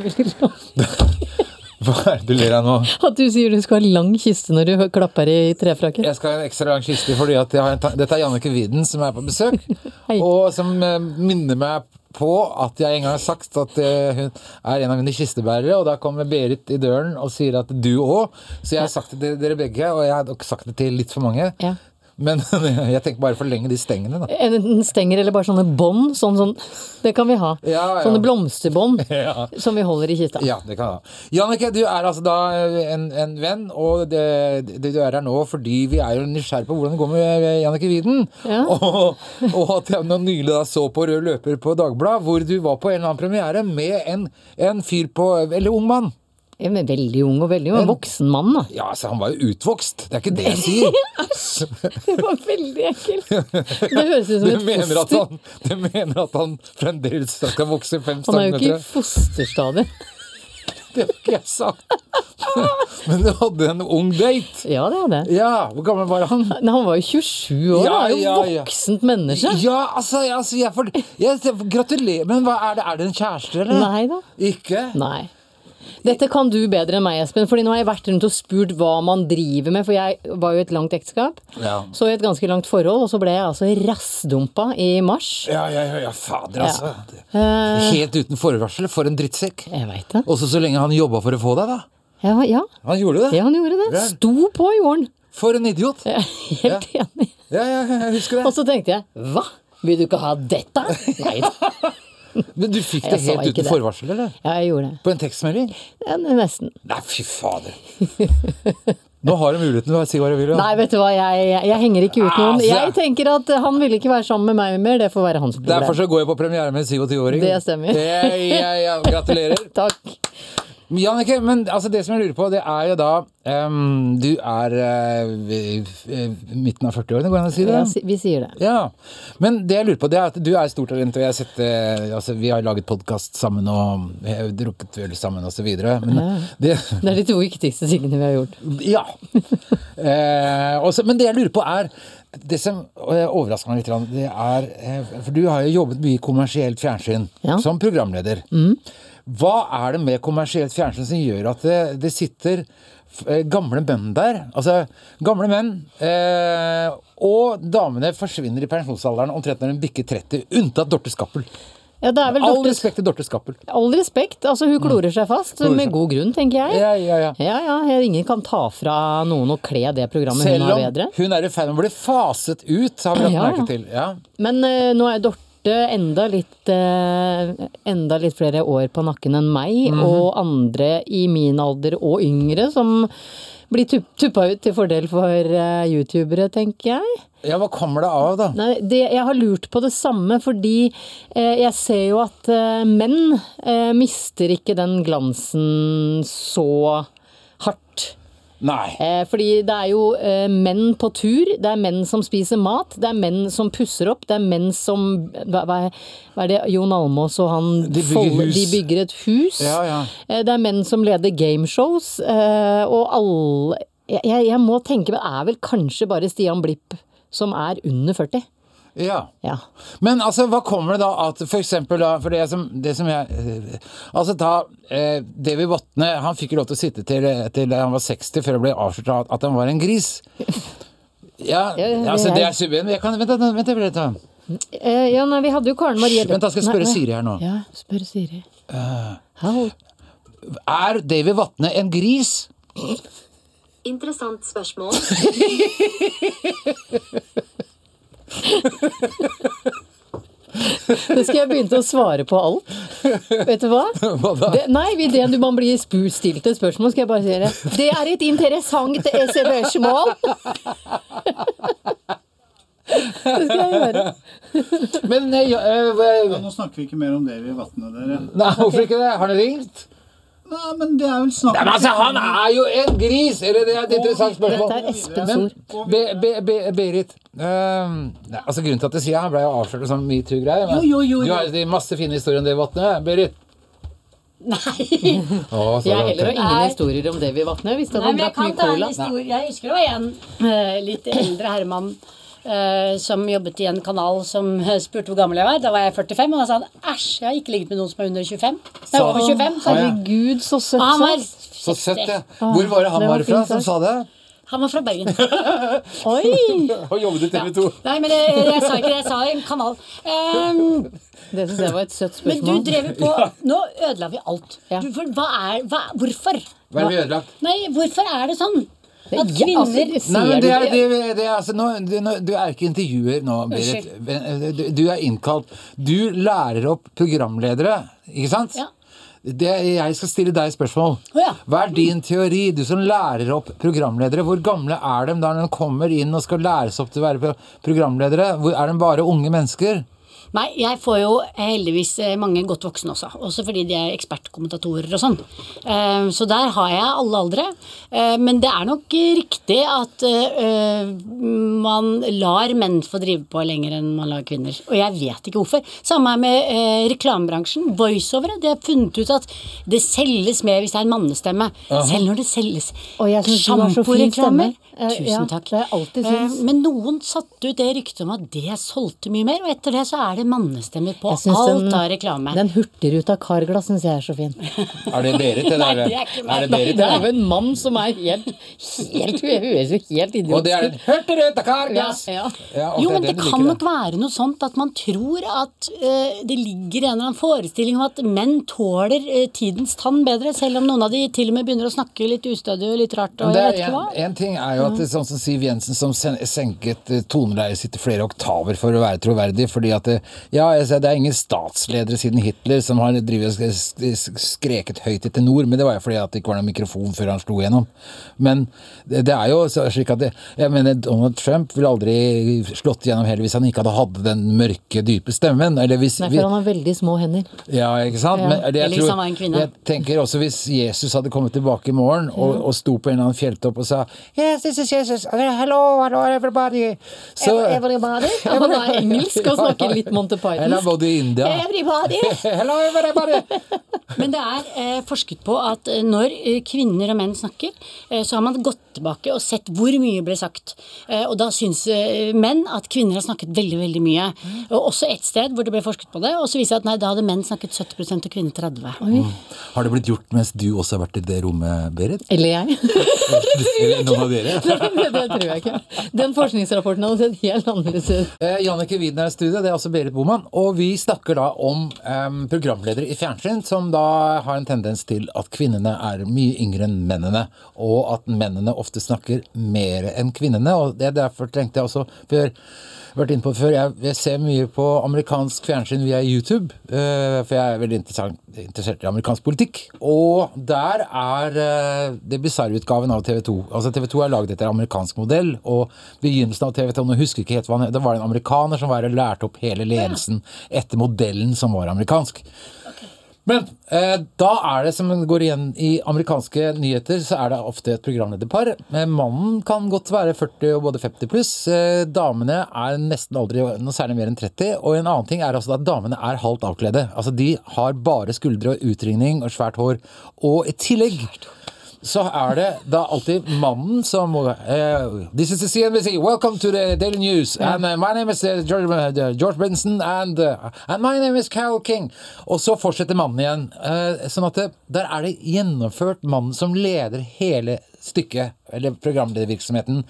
Hva er det du ler av nå? At du sier du skal ha lang kiste når du klapper i trefrakken. Jeg skal ha en ekstra lang kiste fordi at dette er Jannicke Widen som er på besøk. og som eh, minner meg på at jeg en gang har sagt at eh, hun er en av mine kistebærere. Og da kommer Berit i døren og sier at du òg. Så jeg har sagt det til dere begge, og jeg har sagt det til litt for mange. Ja. Men jeg tenker bare forlenge de stengene, da. Enten stenger eller bare sånne bånd. Sånn, sånn. Det kan vi ha. Ja, ja. Sånne blomsterbånd Ja. som vi holder i kista. Ja, det kan vi ha. Jannicke, du er altså da en, en venn, og det, det, du er her nå fordi vi er jo nysgjerrig på hvordan det går med Jannicke Widen. Ja. Og, og at jeg nå nylig da så på Rød løper på Dagbladet, hvor du var på en eller annen premiere med en, en fyr på Eller ung mann. Men veldig ung og veldig ung. En voksen mann, da. Ja, altså, han var jo utvokst. Det er ikke det jeg sier. Det var veldig ekkelt. Det høres ut som Du et mener, foster. han, du mener at han fremdeles skal vokse fem Han er jo ikke i fosterstadiet. Det har ikke jeg sagt. Men du hadde en ung date. Ja, det hadde jeg. Ja, Hvor gammel var han? Nei, Han var jo 27 år. Ja, han er jo ja, ja. voksent menneske. Ja, altså, altså jeg, får, jeg Gratulerer. Men er det? Er det en kjæreste, eller? Nei da. Ikke? Nei. Dette kan du bedre enn meg, Espen. Fordi nå har jeg vært rundt og spurt hva man driver med. For jeg var jo i et langt ekteskap. Ja. Så i et ganske langt forhold, og så ble jeg altså rassdumpa i mars. Ja, ja, ja, ja fader, altså. Ja. Helt uten forvarsel. For en drittsekk. jeg vet det. Også så lenge han jobba for å få deg, da. Ja, ja. Han gjorde det. ja, han gjorde det. Sto på, jorden. For en idiot. Er helt enig. Ja, ja, ja, jeg husker det. Og så tenkte jeg hva? Vil du ikke ha dette? Nei da. Men du fikk det helt uten det. forvarsel, eller? Ja, jeg gjorde det. På en tekstmelding? Ja, nesten. Nei, fy fader. Nå har du muligheten til å si hva du vil. Ja. Nei, vet du hva, jeg, jeg henger ikke ut noen. Altså. Jeg tenker at han ville ikke være sammen med meg mer, det får være hans problem. Derfor så går jeg på premiere med en 27-åring. Det stemmer. Ja, ja, ja. Gratulerer. Takk. Jannicke, men altså det som jeg lurer på, det er jo da um, Du er i midten av 40-årene, går det an å si det? Ja, vi sier det. Ja. Men det jeg lurer på, det er at du er stort talent, og jeg har sett eh, altså, Vi har laget podkast sammen, og vi har drukket øl sammen, videre. Men Ja. det Det er de to viktigste tingene vi har gjort. Ja. uh, også, men det jeg lurer på er Det som overrasker meg litt, det er eh, For du har jo jobbet mye i kommersielt fjernsyn Ja. som programleder. Hva er det med kommersielt fjernsyn som gjør at det, det sitter eh, gamle menn der? Altså gamle menn. Eh, og damene forsvinner i pensjonsalderen omtrent når de bikker 30, unntatt Dorte Skappel. Ja, det er vel All respekt til Dorte Skappel. All respekt. Altså, hun klorer seg fast, Klorer med seg. god grunn, tenker jeg. Ja, ja, ja. Ja, ja, Ingen kan ta fra noen å kle det programmet hun Selv om hun er i ferd med å bli faset ut, har vi lagt merke til. Ja. Men uh, nå er Dorte enda litt, eh, enda litt flere år på nakken enn meg, Mhm. og andre i min alder og yngre som blir tup tuppa ut til fordel for eh, youtubere, tenker jeg. ja, hva kommer det av, da? Nei, det, jeg har lurt på det samme, fordi eh, jeg ser jo at eh, menn eh, mister ikke den glansen så hardt. Nei. Eh, fordi det er jo eh, menn på tur, det er menn som spiser mat, det er menn som pusser opp, det er menn som Hva, hva, er, det Jon Almaas og han De bygger Fold- De bygger et hus. Ja, ja. Eh, det er menn som leder gameshows, eh, og alle jeg, jeg, jeg må tenke, men det er vel kanskje bare Stian Blipp som er under 40? Ja. Ja. Men altså, hva kommer det da at for eksempel da, for det som, det som jeg eh, Altså da eh, Davy Vatne, han fikk jo lov til å sitte til, til han var 60 før det ble avslørt at- at han var en gris. Ja, Ja, ja, altså det er-. Jeg kan, vent, vent, vent, vent, vent. Eh, ja, nei, vi hadde jo Karen Marie Vent, da skal jeg spørre nei. Siri her nå. Ja, spørre Siri. Uh, er Davy Vatne en gris? Interessant spørsmål. Det skal jeg begynne å svare på alt. Vet du hva? Hva da? Det, nei, idet du man blir stilt et spørsmål, skal jeg bare si det. Det er et interessant spørsmål! Det skal jeg gjøre. Men ja, eh, Ja, nå snakker vi ikke mer om det i vannet, dere. Nei, hvorfor ikke det? Har dere ringt? Nei, men det er vel snakk om altså, han er jo en gris! Eller det er et interessant spørsmål. Dette er Espens Men ord. Be, be, be, Berit um, nei, altså Grunnen til at jeg sier Han ble jo avslørt som metoo-greier. men Jo, jo, jo, Du har jo masse fine historier om det, Vatne. Berit? Nei. Oh, Jeg har heller ingen Nei. historier om det vi Jeg Hvis det jeg drakk kan mye ta en cola. Jeg husker det var en uh, litt eldre herremann som jobbet i en kanal som eh, spurte hvor gammel jeg var. Da var jeg 45, og da sa han æsj, jeg har ikke ligget med noen som er under 25. Nei, over 25. Så. Herregud, så søtt. Han var Så søtt, ja. Ah, Hvor var det han det var var fra fint som sa det? Han var fra Bergen. Oi! Og jobbet i TV 2. Nei, men jeg, jeg sa ikke det. Jeg sa en kanal. Um, Det syns jeg var et søtt spørsmål. men du drev på på Nå ødela vi alt. Du, for, hva er hva, Hvorfor? Hva er det vi ødelagt? Nei, hvorfor er det sånn? At Ja, kvinner altså, Nei, det er, du det, det er altså, nå, du, nå, du er ikke intervjuer nå, Berit. Du, du er innkalt. Du lærer opp programledere, ikke sant? Ja. Det, jeg skal stille deg spørsmål. Hva er din teori, du som lærer opp programledere? Hvor gamle er de da de kommer inn og skal læres opp til å være programledere? Hvor, er de bare unge mennesker? Nei, jeg får jo heldigvis eh, mange godt voksne også. Også fordi de er ekspertkommentatorer og sånn. Eh, Så der har jeg alle aldre. Eh, Men det er nok riktig at eh, man lar menn få drive på lenger enn man lar kvinner. Og jeg vet ikke hvorfor. Samme med reklamebransjen. Voiceovere. De har funnet ut at det selges mer hvis det er en mannestemme. Selv når det selges Og jeg synes du har så fin sjamporeklamer. Tusen ja, takk. synes. Men noen satte ut det ryktet om at det solgte mye mer, og etter det så er det mannestemmer på alt den- av reklame. Den hurtigruta Carglass syns jeg er så fin. Er det Berit? det Nei, er det, det er ikke meg. er det Berit? Det er jo en mann som er helt Helt høres jo helt idiotisk Og det er den hurtigrute Carglass! Ja, ja. Ja, Jo, men det det det kan nok være noe sånt at man tror at uh, det ligger en eller annen forestilling om at menn tåler uh, tidens tann bedre, selv om noen av de til og med begynner å snakke litt ustødig og litt rart og det jeg er vet en, hva. en ting er jo at det, sånn som Siv Jensen som sen, senket eh, toneleiet sitt flere oktaver for å være troverdig, fordi at det, ja, ser, det er ingen statsledere siden Hitler som har skreket høyt etter nord, men det var jo fordi at det ikke var noen mikrofon før han slo gjennom. Men det, det er jo slik at det, jeg mener Donald Trump ville aldri slått gjennom heller hvis han ikke hadde hatt den mørke, dype stemmen. Eller hvis, Nei, for han har veldig små hender. ja, ikke sant? Ja. Men det, jeg, tror, var jeg tenker også hvis Jesus hadde kommet tilbake i morgen og, og sto på en eller annen fjelltopp og sa Yes, this is Jesus. Hello, hello, everybody. Så, Everybody. Han er engelsk og snakker litt Monty eller Python. både i India. Everybody. Hello, everybody. Men det er eh, forsket på at eh, når eh, kvinner og menn snakker, eh, så har man gått tilbake og sett hvor mye ble sagt. Eh, og da syns eh, menn at kvinner har snakket veldig, veldig mye. Og også et sted hvor det ble forsket på det, og så viser det at nei, da hadde menn snakket 70% og kvinner 30 Har det blitt gjort mens du også har vært i det rommet, Berit? Eller jeg. Eller noen av dere? det, det tror jeg ikke. Den forskningsrapporten hadde sett helt annerledes ut. Eh, Jannike Widner er i studio, det er også Berit Boman. Og vi snakker da om um, programledere i fjernsyn som da har en tendens til at kvinnene er mye yngre enn mennene. Og at mennene ofte snakker mer enn kvinnene. Og det er derfor trengte jeg også før vært inne på det før, jeg, jeg ser mye på amerikansk fjernsyn via YouTube, Uh, for jeg er veldig interessert i amerikansk politikk. Og der er uh, det bisarrutgaven av TV 2. Altså TV 2 er laget etter amerikansk modell, og begynnelsen av TV 2 Nå husker ikke helt hva han het, det var en amerikaner som var og lærte opp hele ledelsen etter modellen som var amerikansk. Men eh, da er det som går igjen i amerikanske nyheter, så er det ofte et programlederpar. Eh, mannen kan godt være 40 og både 50 pluss. Eh, damene er nesten aldri noe særlig mer enn 30. Og en annen ting er altså at damene er halvt avkledde. Altså de har bare skuldre og utringning og svært hår. Og i tillegg så er det da alltid mannen som eh, This is the CNBC, welcome to the Daily News. And uh, my name is uh, George, uh, George Benson, and, uh, and my name is Carol King. Og så fortsetter mannen igjen. Sånn at det, der er det gjennomført mannen som leder hele stykket, eller programledervirksomheten.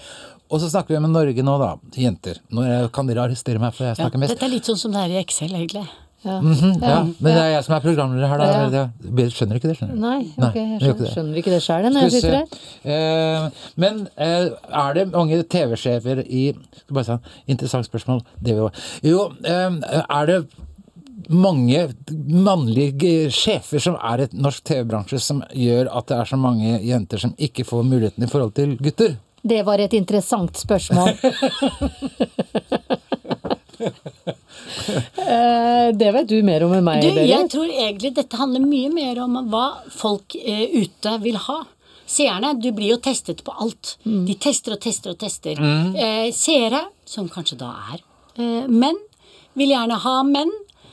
Og så snakker vi med Norge nå, da. Jenter. Nå kan dere arrestere meg, for jeg Ja, snakker mest. dette er litt sånn som det er i Excel, egentlig. Ja. -hmm, ja, men det er jeg som er programleder her, da. Ja. Det- skjønner ikke det, skjønner du. Nei, okay, jeg skjønner, skjønner ikke det sjøl når jeg sitter her. Eh, men eh, er det mange TV-sjefer i skal bare si, Interessant spørsmål. Det vi, jo, eh, er det mange mannlige sjefer som er et norsk TV-bransje som gjør at det er så mange jenter som ikke får muligheten i forhold til gutter? Det var et interessant spørsmål. Eh, det vet du mer om enn meg, Du, jeg tror egentlig dette handler mye mer om hva folk eh, ute vil ha. Seerne, du blir jo testet på alt. De tester og tester og tester. Mm. Eh, seere, som kanskje da er eh, menn, vil gjerne ha menn.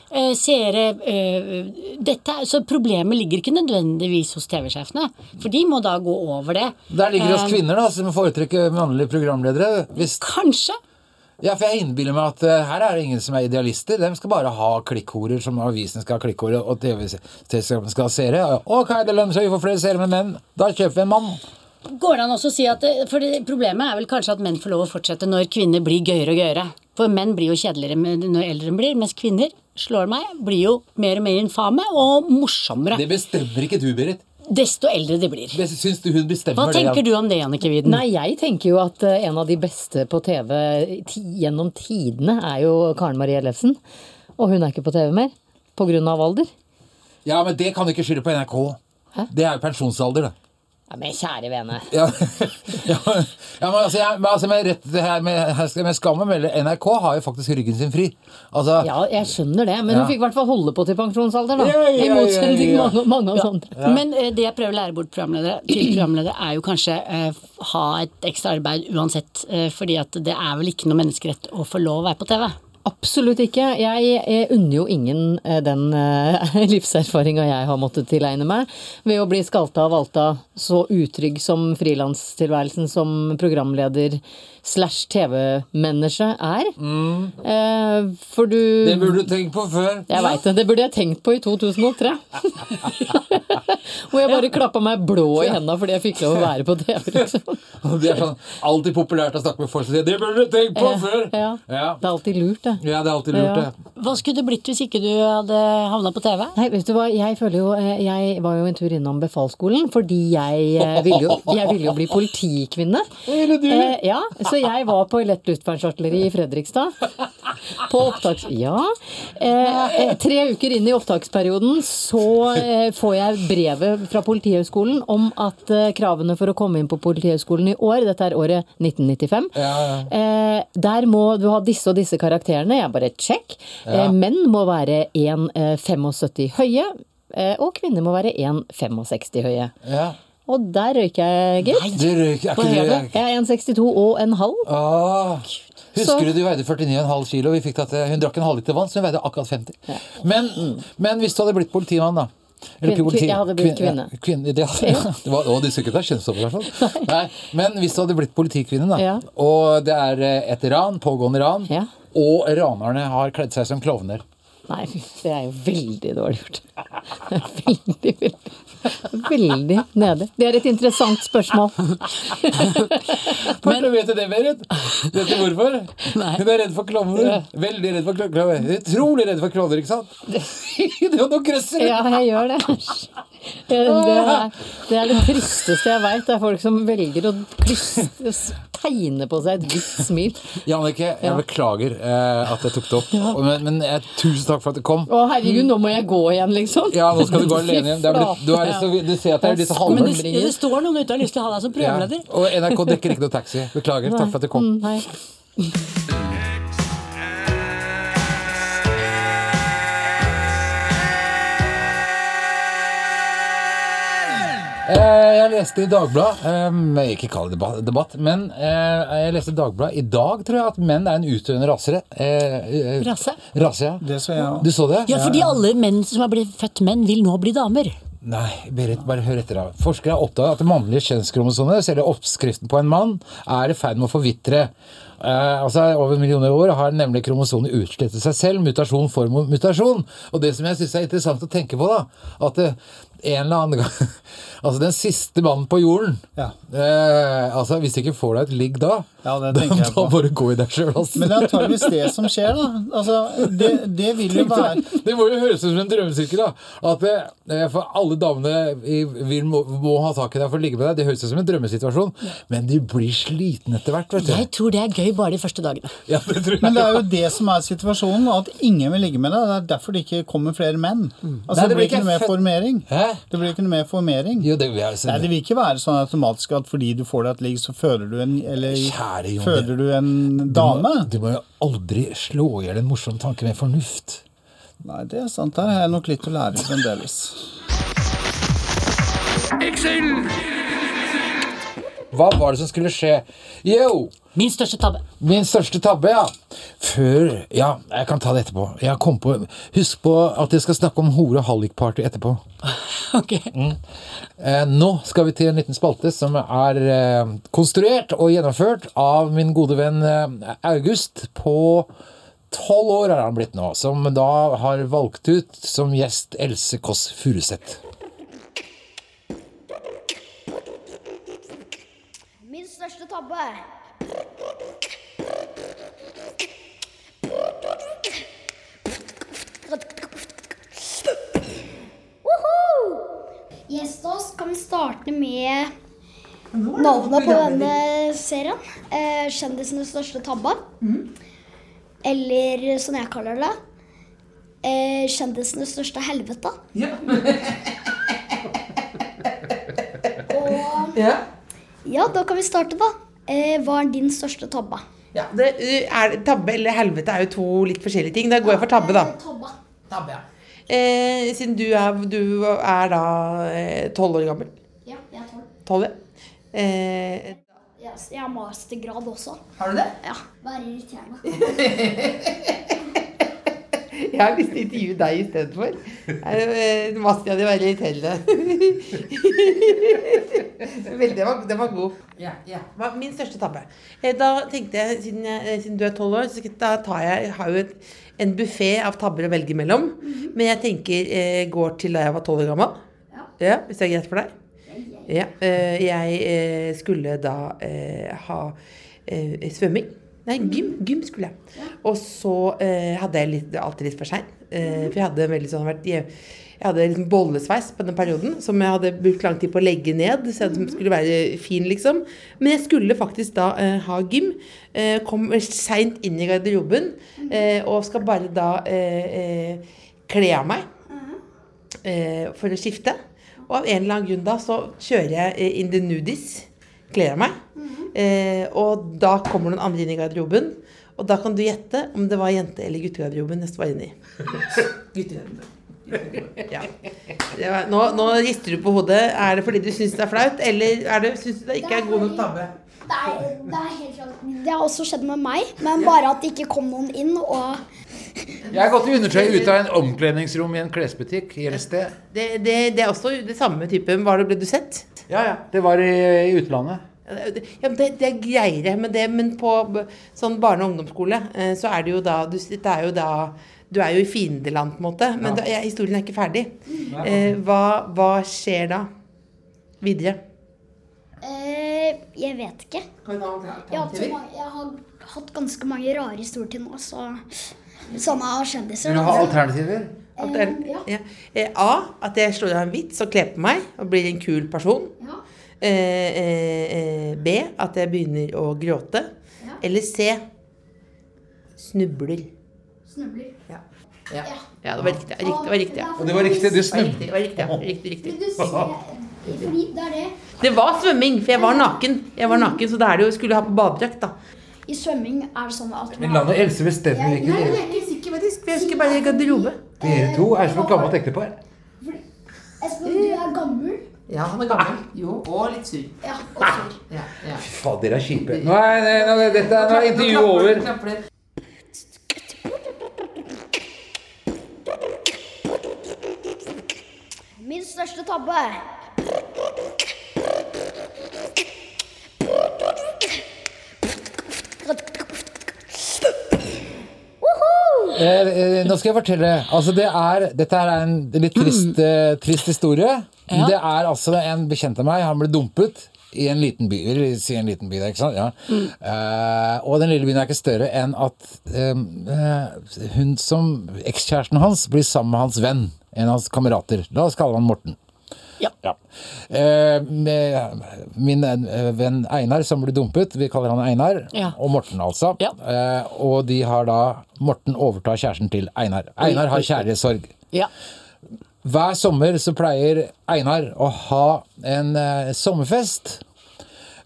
Eh, seere eh, dette, Så problemet ligger ikke nødvendigvis hos TV-sjefene. For de må da gå over det. Der ligger det hos Eh, kvinner, da, som foretrekker mannlige programledere. Hvis, Kanskje. Ja, for jeg innbiller meg at uh, her er det ingen som er idealister. De skal bare ha klikkhorer som avisen skal ha klikkhorer, og TV-selskapene skal ha seere. Ok, det lønner seg, vi får flere seere med menn. Da kjøper vi en mann. Går det an også å si at For det, Problemet er vel kanskje at menn får lov å fortsette når kvinner blir gøyere og gøyere. For menn blir jo kjedeligere når eldre de blir, mens kvinner, slår meg, blir jo mer og mer infame og morsommere. Det bestemmer ikke du, Berit. Desto eldre de blir. Syns du hun bestemmer Hva det? tenker du om det, Annike Widen? Nei, jeg tenker jo at eh, en av de beste på TV gjennom tidene er jo Karen Marie Ellefsen. Og hun er ikke på TV mer. På grunn av alder. Ja, men det kan du ikke skylde på NRK. Det er jo pensjonsalder, det. Ja, men kjære vene. Ja, ja, ja men altså, jeg, men altså med, rett, det her med, med skam å melde, NRK har jo faktisk ryggen sin fri. Altså, Ja, jeg skjønner det, men Ja. hun fikk i hvert fall holde på til pensjonsalder, da. Ja, ja, I motsetning til ja, ja. mange, mange av oss andre. Men eh, det jeg prøver å lære bort programledere, til programledere, er jo kanskje eh, ha et ekstra arbeid uansett. Eh, fordi at det er vel ikke noe menneskerett å få lov å være på TV. Absolutt ikke. Jeg, unner jo ingen eh, den uh, livserfaringa jeg har måttet tilegne meg ved å bli skalta og valta så utrygg som frilanstilværelsen som programleder slash TV-menneske er. Eh, for du Mm. det burde du tenkt på før. Jeg veit det. Det burde jeg tenkt på i 2003. Hvor jeg bare klappa meg blå i henda fordi jeg fikk lov å være på TV. liksom. Det er sånn alltid populært å snakke med folk som sier 'det burde du tenkt på eh, før'. ja. Ja. Det er alltid lurt, det. Ja, det er alltid lurt, Ja. det. Hva skulle det blitt hvis ikke du hadde havna på TV? Nei, vet du hva, jeg føler jo eh, Jeg var jo en tur innom befalsskolen fordi jeg eh, ville jo, jeg ville jo bli politikvinne. Eller Eh, ja, så jeg var på lett luftvernsartilleri i Fredrikstad. På opptaks... Ja. Eh, eh, tre uker inn i opptaksperioden så eh, får jeg brevet fra Politihøgskolen om at eh, kravene for å komme inn på Politihøgskolen i år, dette er året 1995, eh, der må du ha disse og disse karakterene. Jeg bare check. Ja. Eh, menn må være 1,75 høye, og kvinner må være 1,65 høye. Ja. Og der røyk jeg, gitt. Det røyk, er ikke det? det Jeg er 1,62 og en halv. Åh. Husker Så- du du veide 49,5 kilo? Vi fikk det til, hun drakk en halvliter vann, så hun veide akkurat 50. Men, men hvis du hadde blitt politimann, da? Eller Kvin- politi- jeg hadde blitt kvinne. kvinne. Ja, kvinne det, det var, å, du skulle ikke ta hvert fall. Nei. Men hvis du hadde blitt politikvinne, da, Ja. og det er eh, et ran, pågående ran, og ranerne har kledd seg som klovner Nei, det er jo veldig dårlig gjort. Veldig, veldig, veldig nede. Det er et interessant spørsmål. Men vet du det, Berit? Vet du hvorfor? Hun er redd for klovner. Veldig redd for klo- klovner. Utrolig redd for klovner, ikke sant? noe grøsser! Ja, jeg gjør det. Det er, det er det tristeste jeg veit. Det er folk som velger å tegne på seg et hvitt smil. Jannicke, jeg beklager eh, at jeg tok det opp. Men, men eh, tusen takk for at du kom. Å herregud, nå må jeg gå igjen, liksom. Ja, nå skal du gå alene hjem. Det er blitt, du, er, så, du ser at det er litt Men halvmørkt. det, det står noen ute og har lyst til å ha deg som Ja. Og NRK dekker ikke noe taxi. Beklager. Takk for at du kom. Mm, Jeg leste i Dagbladet eh, Ikke kall det debatt, debatt men eh, jeg leste i Dagbladet i dag, tror jeg, at menn er en utdøende rasere. Eh, eh, Rasse? Rase, ja. Det så jeg òg. Du så det? Ja, fordi alle menn som er blitt født menn, vil nå bli damer. Nei, Berit, bare hør etter. da. Forskere har oppdaget at det mannlige kjønnskromosomet, selv oppskriften på en mann, er i ferd med å forvitre. Eh, altså Over millioner år har nemlig kromosomet utslettet seg selv, mutasjon for mutasjon. Og det som jeg syns er interessant å tenke på, da, at eh, en eller annen gang Altså den siste mannen på jorden Ja. eh, altså Hvis du ikke får deg et ligg da, Ja, det da, jeg da bare gå i deg sjøl, altså. Men det er antakeligvis det som skjer, da. Altså, det, det vil jo være Det må jo høres ut som en drømmesirkel. da At eh, For alle damene i, vil, må, må ha tak i deg for å ligge med deg. Det høres ut som en drømmesituasjon, men de blir slitne etter hvert. vet du Jeg tror det er gøy bare de første dagene. Ja, det tror jeg. Men det er jo det som er situasjonen, at ingen vil ligge med deg. Det er derfor det ikke kommer flere menn. Altså, Nei, det, blir ikke noe mer formering. Hæ? Det blir ikke noe mer formering. Jo, det vil jeg. Nei, det vil ikke være sånn automatisk at fordi du får deg et ligg, så føder du en Eller Kjære Jon, føder du en dame. Du må, du må jo aldri slå i hjel en morsom tanke med fornuft. Nei, det er sant. Der har jeg nok litt å lære fremdeles. Hva var det som skulle skje? Yo! Min største tabbe. Min største tabbe, ja. Før Ja, jeg kan ta det etterpå. Jeg kom på Husk på at jeg skal snakke om hore- og hallikparty etterpå. Ok. Eh, nå skal vi til en liten spalte som er eh, konstruert og gjennomført av min gode venn eh, August på tolv år er han blitt nå, som da har valgt ut som gjest Else Kåss Furuseth. Min største tabbe. Woohoo! da skal vi starte med navnet på denne serien. Eh, Kjendisenes største tabbe. Eller som jeg kaller det, eh, kjendisenes største helvete. Og ja, da kan vi starte, da. Eh, hva er din største tabbe? Ja, det er, tabbe eller helvete er jo to litt forskjellige ting. Da går jeg for tabbe, da. Tabbe. Tabbe, ja. Eh, siden du er, du er da tolv år gammel. Ja, jeg er tolv. Tolv, ja. Eh, jeg har mastergrad også. har du det? Ja. Bare irriterende. Jeg har lyst til å intervjue deg istedenfor. Eh, Master hadde vært litt heller. det var, var god. Ja, ja. Min største tabbe. Eh, Da tenkte jeg, siden, jeg, eh, siden du er tolv år, så da tar jeg, jeg har jo et, en buffé av tabber å velge mellom. Men jeg tenker eh, går til da jeg var tolv år gammel. Ja, Hvis det er greit for deg? Ja. eh, Jeg eh, skulle da ha svømming. Nei, gym, gym skulle jeg. Og så eh, hadde jeg litt, alltid litt for sein. Eh, for jeg hadde veldig sånn vært Jeg hadde liksom bollesveis på den perioden som jeg hadde brukt lang tid på å legge ned. Så jeg skulle være fin, liksom. Men jeg skulle faktisk da eh, ha gym. Eh, kom seint inn i garderoben eh, og skal bare da eh, eh, kle av meg eh, for å skifte. Og av en eller annen grunn da så kjører jeg in the nudies. Kler av meg. Eh, og da kommer noen andre inn i garderoben. Og da kan du gjette om det var jente- eller guttegarderoben neste var inne i. Guttegarderoben. Ja. Var, nå, nå rister du på hodet. Er det fordi du syns det er flaut, eller er det, syns du det ikke er god nok tabbe? Det er, det er helt klart Det har også skjedd med meg, men bare at det ikke kom noen inn og Jeg har gått i undertøy ut av en omkledningsrom i en klesbutikk i. Det, det, det er også det samme type. Var det, ble du sett? Ja, ja. Det var i, i utlandet. Ja, det- det, er greiere, men, det, men på sånn barne- og ungdomsskole eh, så er det jo da du, det er jo da Du er jo i fiendeland, på en måte. Men Ja. da, ja, historien er ikke ferdig. Eh, hva, hva skjer da? Videre? eh, Jeg vet ikke. Jeg har, hatt jeg har hatt ganske mange rare historier til nå, så sånne av kjendiser. Vil du ha alternativer? Alter, ja. Eh, A. At jeg slår av en vits og kler på meg og blir en kul person. Ja. Eh, eh, eh, B. At jeg begynner å gråte. Eller C. Snubler. Snubler. Ja. Ja. ja, det var riktig. Riktig, det var riktig ja. Og det var riktig, du Det var riktig, det var riktig, ja. riktig, det det. Det var svømming, for jeg var naken. Jeg var naken, Så da er det jo skulle ha på badedrakt, da. I svømming er det sånn at Men la nå Else bestemme hvilken Nei, jeg er ikke sikker, faktisk. Jeg husker bare garderobe. Dere to er som et gammelt ektepar. Espen, du er gammel. Ja, han er gammel. Jo, og litt sur. Ja, og sur. Ja, ja. Fy faen, dere er kjipe. Nå er, nå er, dette, nå er intervjuet over. Min største tabbe. Eh, eh, nå skal jeg fortelle. Altså, det er, dette er en litt trist, eh, trist historie. Ja. Det er altså en bekjent av meg. Han ble dumpet i en liten by. Si en liten by, der, ikke sant? Ja. Eh, og den lille byen er ikke større enn at eh, hun som ekskjæresten hans blir sammen med hans venn. En av hans kamerater. La oss kalle han Morten. Ja. Eh, med min eh, venn Einar som blir dumpet, vi kaller han Einar, Ja. og Morten altså. Eh, og de har da Morten overtar kjæresten til Einar. Einar har kjærlighetssorg. Ja. Hver sommer så pleier Einar å ha en eh, sommerfest.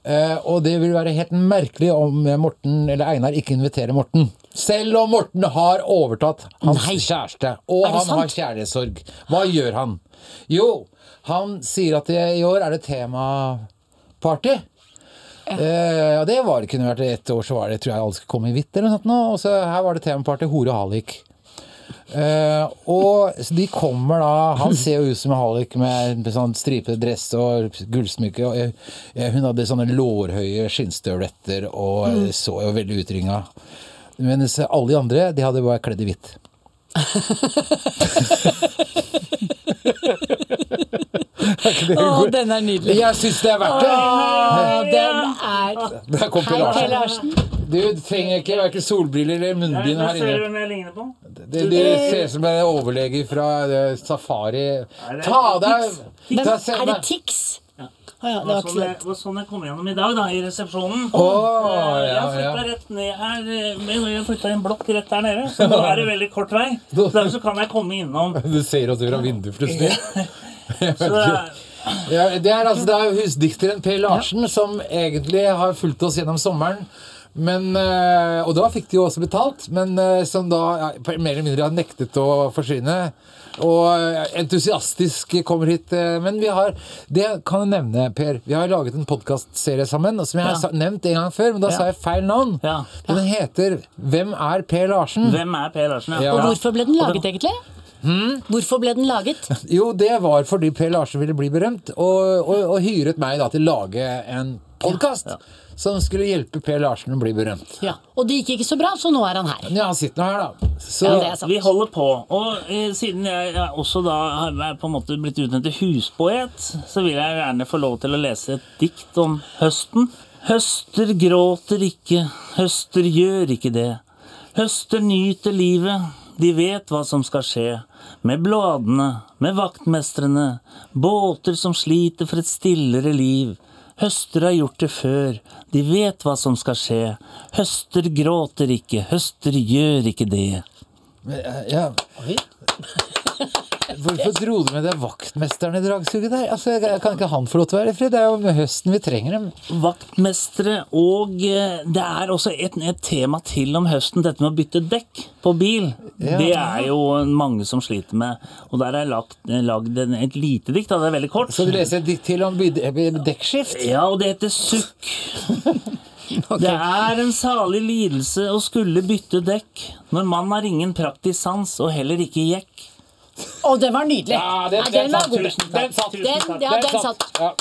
Eh, og det vil være helt merkelig om Morten eller Einar ikke inviterer Morten. Selv om Morten har overtatt hans Nei. kjæreste, og han sant? har kjærlighetssorg. Hva gjør han? Jo, han sier at det, i år er det temaparty. Eh, og det var det kunne vært ett år, så var det, tror jeg alle skulle komme i hvitt eller noe sånt. Og så her var det temaparty Hore og Halik. Eh, og så de kommer da Han ser jo ut som en Halik med sånn stripete dress og gullsmykke. Og jeg, hun hadde sånne lårhøye skinnstøvletter og Mm. så jo veldig utringa. Mens alle de andre, de hadde bare kledd i hvitt. Å, den er nydelig. Jeg syns det er verdt det. Å, den er Der kom Per Larsen. Larsen. Du trenger ikke verken solbriller eller munnbind her inne. hvem jeg ligner på? Det, det ser ut som en overlege fra eh, Safari. Ta av deg Er det Tix? Ah, ja, det Det var sånn så jeg, var sånn jeg kom gjennom i dag, da, i resepsjonen. Oh, Eh, jeg har flytta ja. rett ned her. eh, Jeg har flytta en blokk rett der nede, så nå er det veldig kort vei. Så Derfor så kan jeg komme innom. Du ser oss fra vinduet plutselig. Så det er, Ja, det er altså det er husdikteren Per Larsen som egentlig har fulgt oss gjennom sommeren. Men, eh, og da fikk de jo også betalt, men eh, som da ja, mer eller mindre har nektet å forsvinne. Og eh, entusiastisk kommer hit. Men vi har Det kan jeg nevne, Per. Vi har laget en podkastserie sammen, som jeg Ja. har nevnt en gang før, men da Ja. sa jeg feil navn. Den heter Hvem er Per Larsen? Hvem er Per Larsen? Og hvorfor ble den laget, egentlig? Hvorfor ble den laget? Jo, det var fordi Per Larsen ville bli berømt, og, og, og hyret meg da til å lage en podkast som skulle hjelpe Per Larsen å bli berømt. Ja. Og det gikk ikke så bra, så nå er han her. Ja, han sitter nå her, da. Så, Ja, er. Vi holder på. Og eh, siden jeg jeg også da har på en måte blitt utnevnt til huspoet, så vil jeg gjerne få lov til å lese et dikt om høsten. Høster gråter ikke, høster gjør ikke det. Høster nyter livet, de vet hva som skal skje. Med bladene, med vaktmestrene, båter som sliter for et stillere liv. Høster har gjort det før, de vet hva som skal skje. Høster gråter ikke, høster gjør ikke det. Ja, eh, ja. Hvorfor dro du med deg vaktmesteren i dragsuget der? Altså, jeg- Kan ikke han få lov til å være i fred? Det er jo med høsten vi trenger dem. Vaktmestere, og eh, det er også et, et tema til om høsten, dette med å bytte dekk på bil. Ja. Det er jo mange som sliter med. Og der er lagt, lagd et lite dikt, da, det er veldig kort. Skal du lese et dikt til om dekkskift? Ja, og det heter Sukk. Det er en salig lidelse å skulle bytte dekk når man har ingen praktisk sans og heller ikke jekk. Å, den var nydelig! Ja, den- Nei, den den var satt. god. Tusen. Den satt. Den, ja, Den den satt. satt. Ja.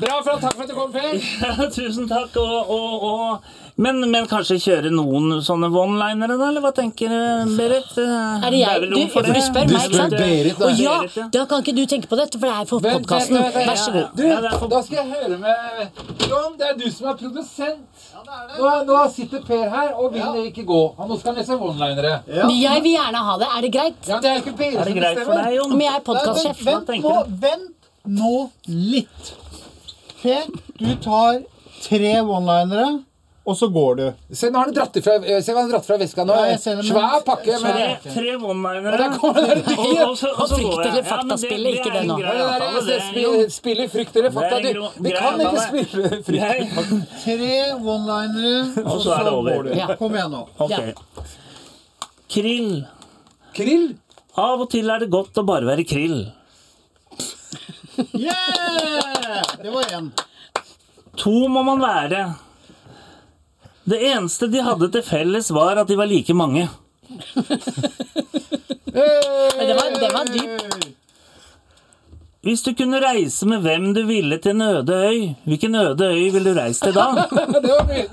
Bra, for, takk for at du kom, Per. Ja, tusen takk. Og, og, og, men, men kanskje kjøre noen sånne one-linere, da? Eller hva tenker Berit? Er det jeg? vel Du, for du spør meg, ikke sant? Berit, da. Og ja, Berit, ja. da kan ikke du tenke på dette, for det er for podkasten. Vær så god. Du, da skal jeg høre med John, det er du som er produsent. Nå, nå sitter Per her og vil ikke gå. Han nå skal han lese one-linere. Men jeg vil gjerne ha det. Er det greit? Ja, det er ikke Er det som bestemmer. deg, Men jeg er podkastsjef. Vent, vent, vent nå litt. Per, du tar tre one-linere, og så går du. Se, nå har han dratt ifra, se hva han har dratt fra veska nå. Ja, Svær pakke Tre, med tre one-linere. Og der kommer Og- og så- og så går frykt jeg. eller Ja, men det- ikke det er nå. en grei er- avtale, spiller-. Frykt eller fakta. Du, vi kan ikke spille frykt. fakta. Tre one-linere, og så går du. Kom igjen nå. Ok. Krill. Krill? Av og til er det godt å bare være krill. Yeah! Det var én. To må man være. Det eneste de hadde til felles, var at de var like mange. Det var, det var dyp. Hvis du kunne reise med hvem du ville til en øde øy, hvilken øde øy ville du reist til da? Det var mye.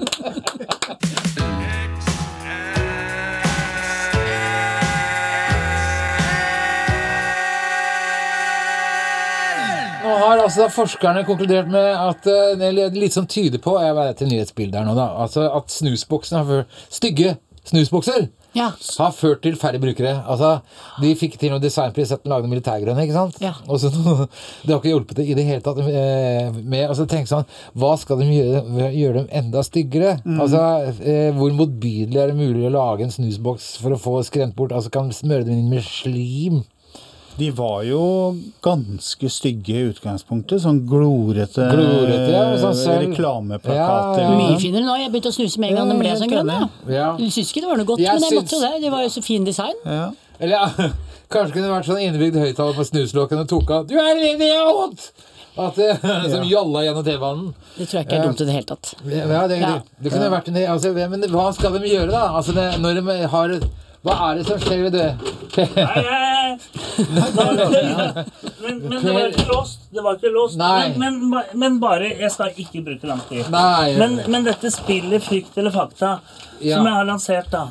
Har altså forskerne konkludert med at eh, eller litt som tyder på Jeg vet til nyhetsbildet her nå, da. Altså at snusboksene har ført Stygge snusbokser Ja. har ført til færre brukere. Altså, De fikk til noe designpris at de lagde militærgrønne, ikke sant? Ja. Og så, det har ikke hjulpet det i det hele tatt eh, med altså, tenk sånn, Hva skal de gjøre, gjøre dem enda styggere? Altså, eh, Hvor motbydelig er det mulig å lage en snusboks for å få skremt bort Altså, Kan smøre dem inn med slim? De var jo ganske stygge i utgangspunktet. Sånn glorete, Glorete, ja, sånn sånn, reklameplakater. Ja, ja. Mye finere nå. Jeg begynte å snuse med en gang den ble sånn grønn. Ja. Jeg syns ikke det var noe godt, Jeg men jeg syns- måtte jo det. Det var jo så fin design. Ja. Eller ja, kanskje kunne det vært sånn innebygd høyttaler på snuslokkene tok av 'Du er en idiot!' At, det, som jalla gjennom T-banen. Det tror jeg ikke er dumt i det hele tatt. Ja, det, det, det kunne vært en altså, Men hva skal de gjøre, da? Altså, det, når de har Hva er det som skjer med det? Men, men det var ikke låst. Det var ikke låst. Nei. Men, men, men bare Jeg skal ikke bruke lang tid. Nei. Men, men dette spillet Frykt eller fakta, Ja. som jeg har lansert, da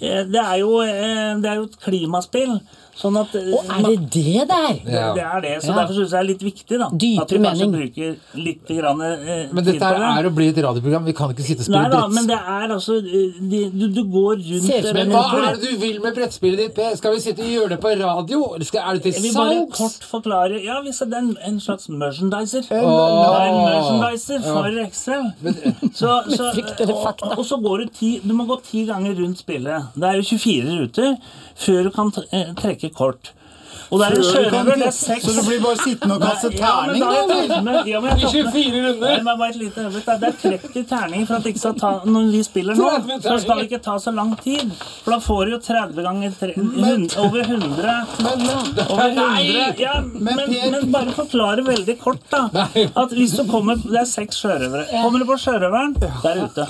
eh, Det er jo, eh, det er jo et klimaspill. Sånn at og er det det der? Det, det er det. Så Ja. derfor syns jeg det er litt viktig, da. Dypere at vi kanskje mening. bruker litt grann, eh, Men dette på er å bli et radioprogram. Vi kan ikke sitte og Nei spille brettspill. men det er altså eh, de, du, du går rundt Ser ut Men hva er det du vil med brettspillet ditt, Per? Skal vi sitte og gjøre det på radio? Eller skal, er det Jeg til vil bare salgs? kort forklare Ja, hvis det er en, en slags merchandiser. Det er en merchandiser for Excel. Så, så, og, fakta? og så går du ti Du må gå ti ganger rundt spillet. Det er jo 24 ruter før du kan t trekke kort. Og det er en sjørøver. Det er seks så du blir bare sittende og kaste terning? med- ja, men I 24 runder? Det er 30 terninger for at det ikke skal ta Når vi spiller nå, så skal det ikke ta så lang tid. For da får du jo 30 ganger tre, hund, over 100 Over 100 ja, men, men bare forklare veldig kort, da. At hvis du kommer Det er seks sjørøvere. Kommer du på sjørøveren, der er ute.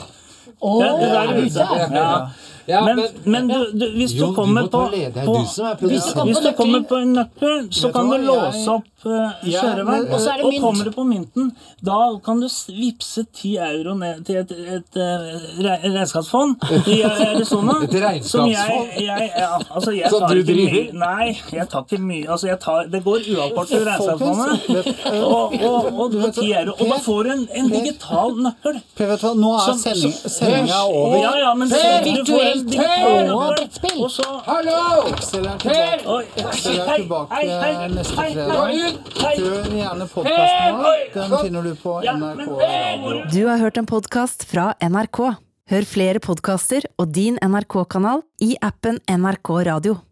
Å, Ja, det er er ute. Ja. Ja, Men, men- men du, du, hvis Jo, du du kommer på, på du som Hvis du Hvis du kommer på en nøkkel, så kan du du låse opp uh, kjøreveien. Og så det Og kommer du på mynten, da kan du vippse 10 euro ned til et, et, et re- regnskapsfond i Arizona. Et regnskapsfond? Jeg, jeg, ja, altså jeg så du driver? Nei, jeg tar ikke mye. Altså jeg tar, det går uavkort til regnskapsfondet. Og, og, og, og 10 euro. Og da får du en, en digital nøkkel. Per, vet du hva, nå er sendinga over. Ja, ja, men du får en. Brettspill. Og så Hallo! Excel er tilbake, Excel er tilbake hei, hei, neste fredag. Hør gjerne podkasten vår. Den finner du på NRK Radio. Du har hørt en podkast fra NRK. Hør flere podkaster og din NRK-kanal i appen NRK Radio.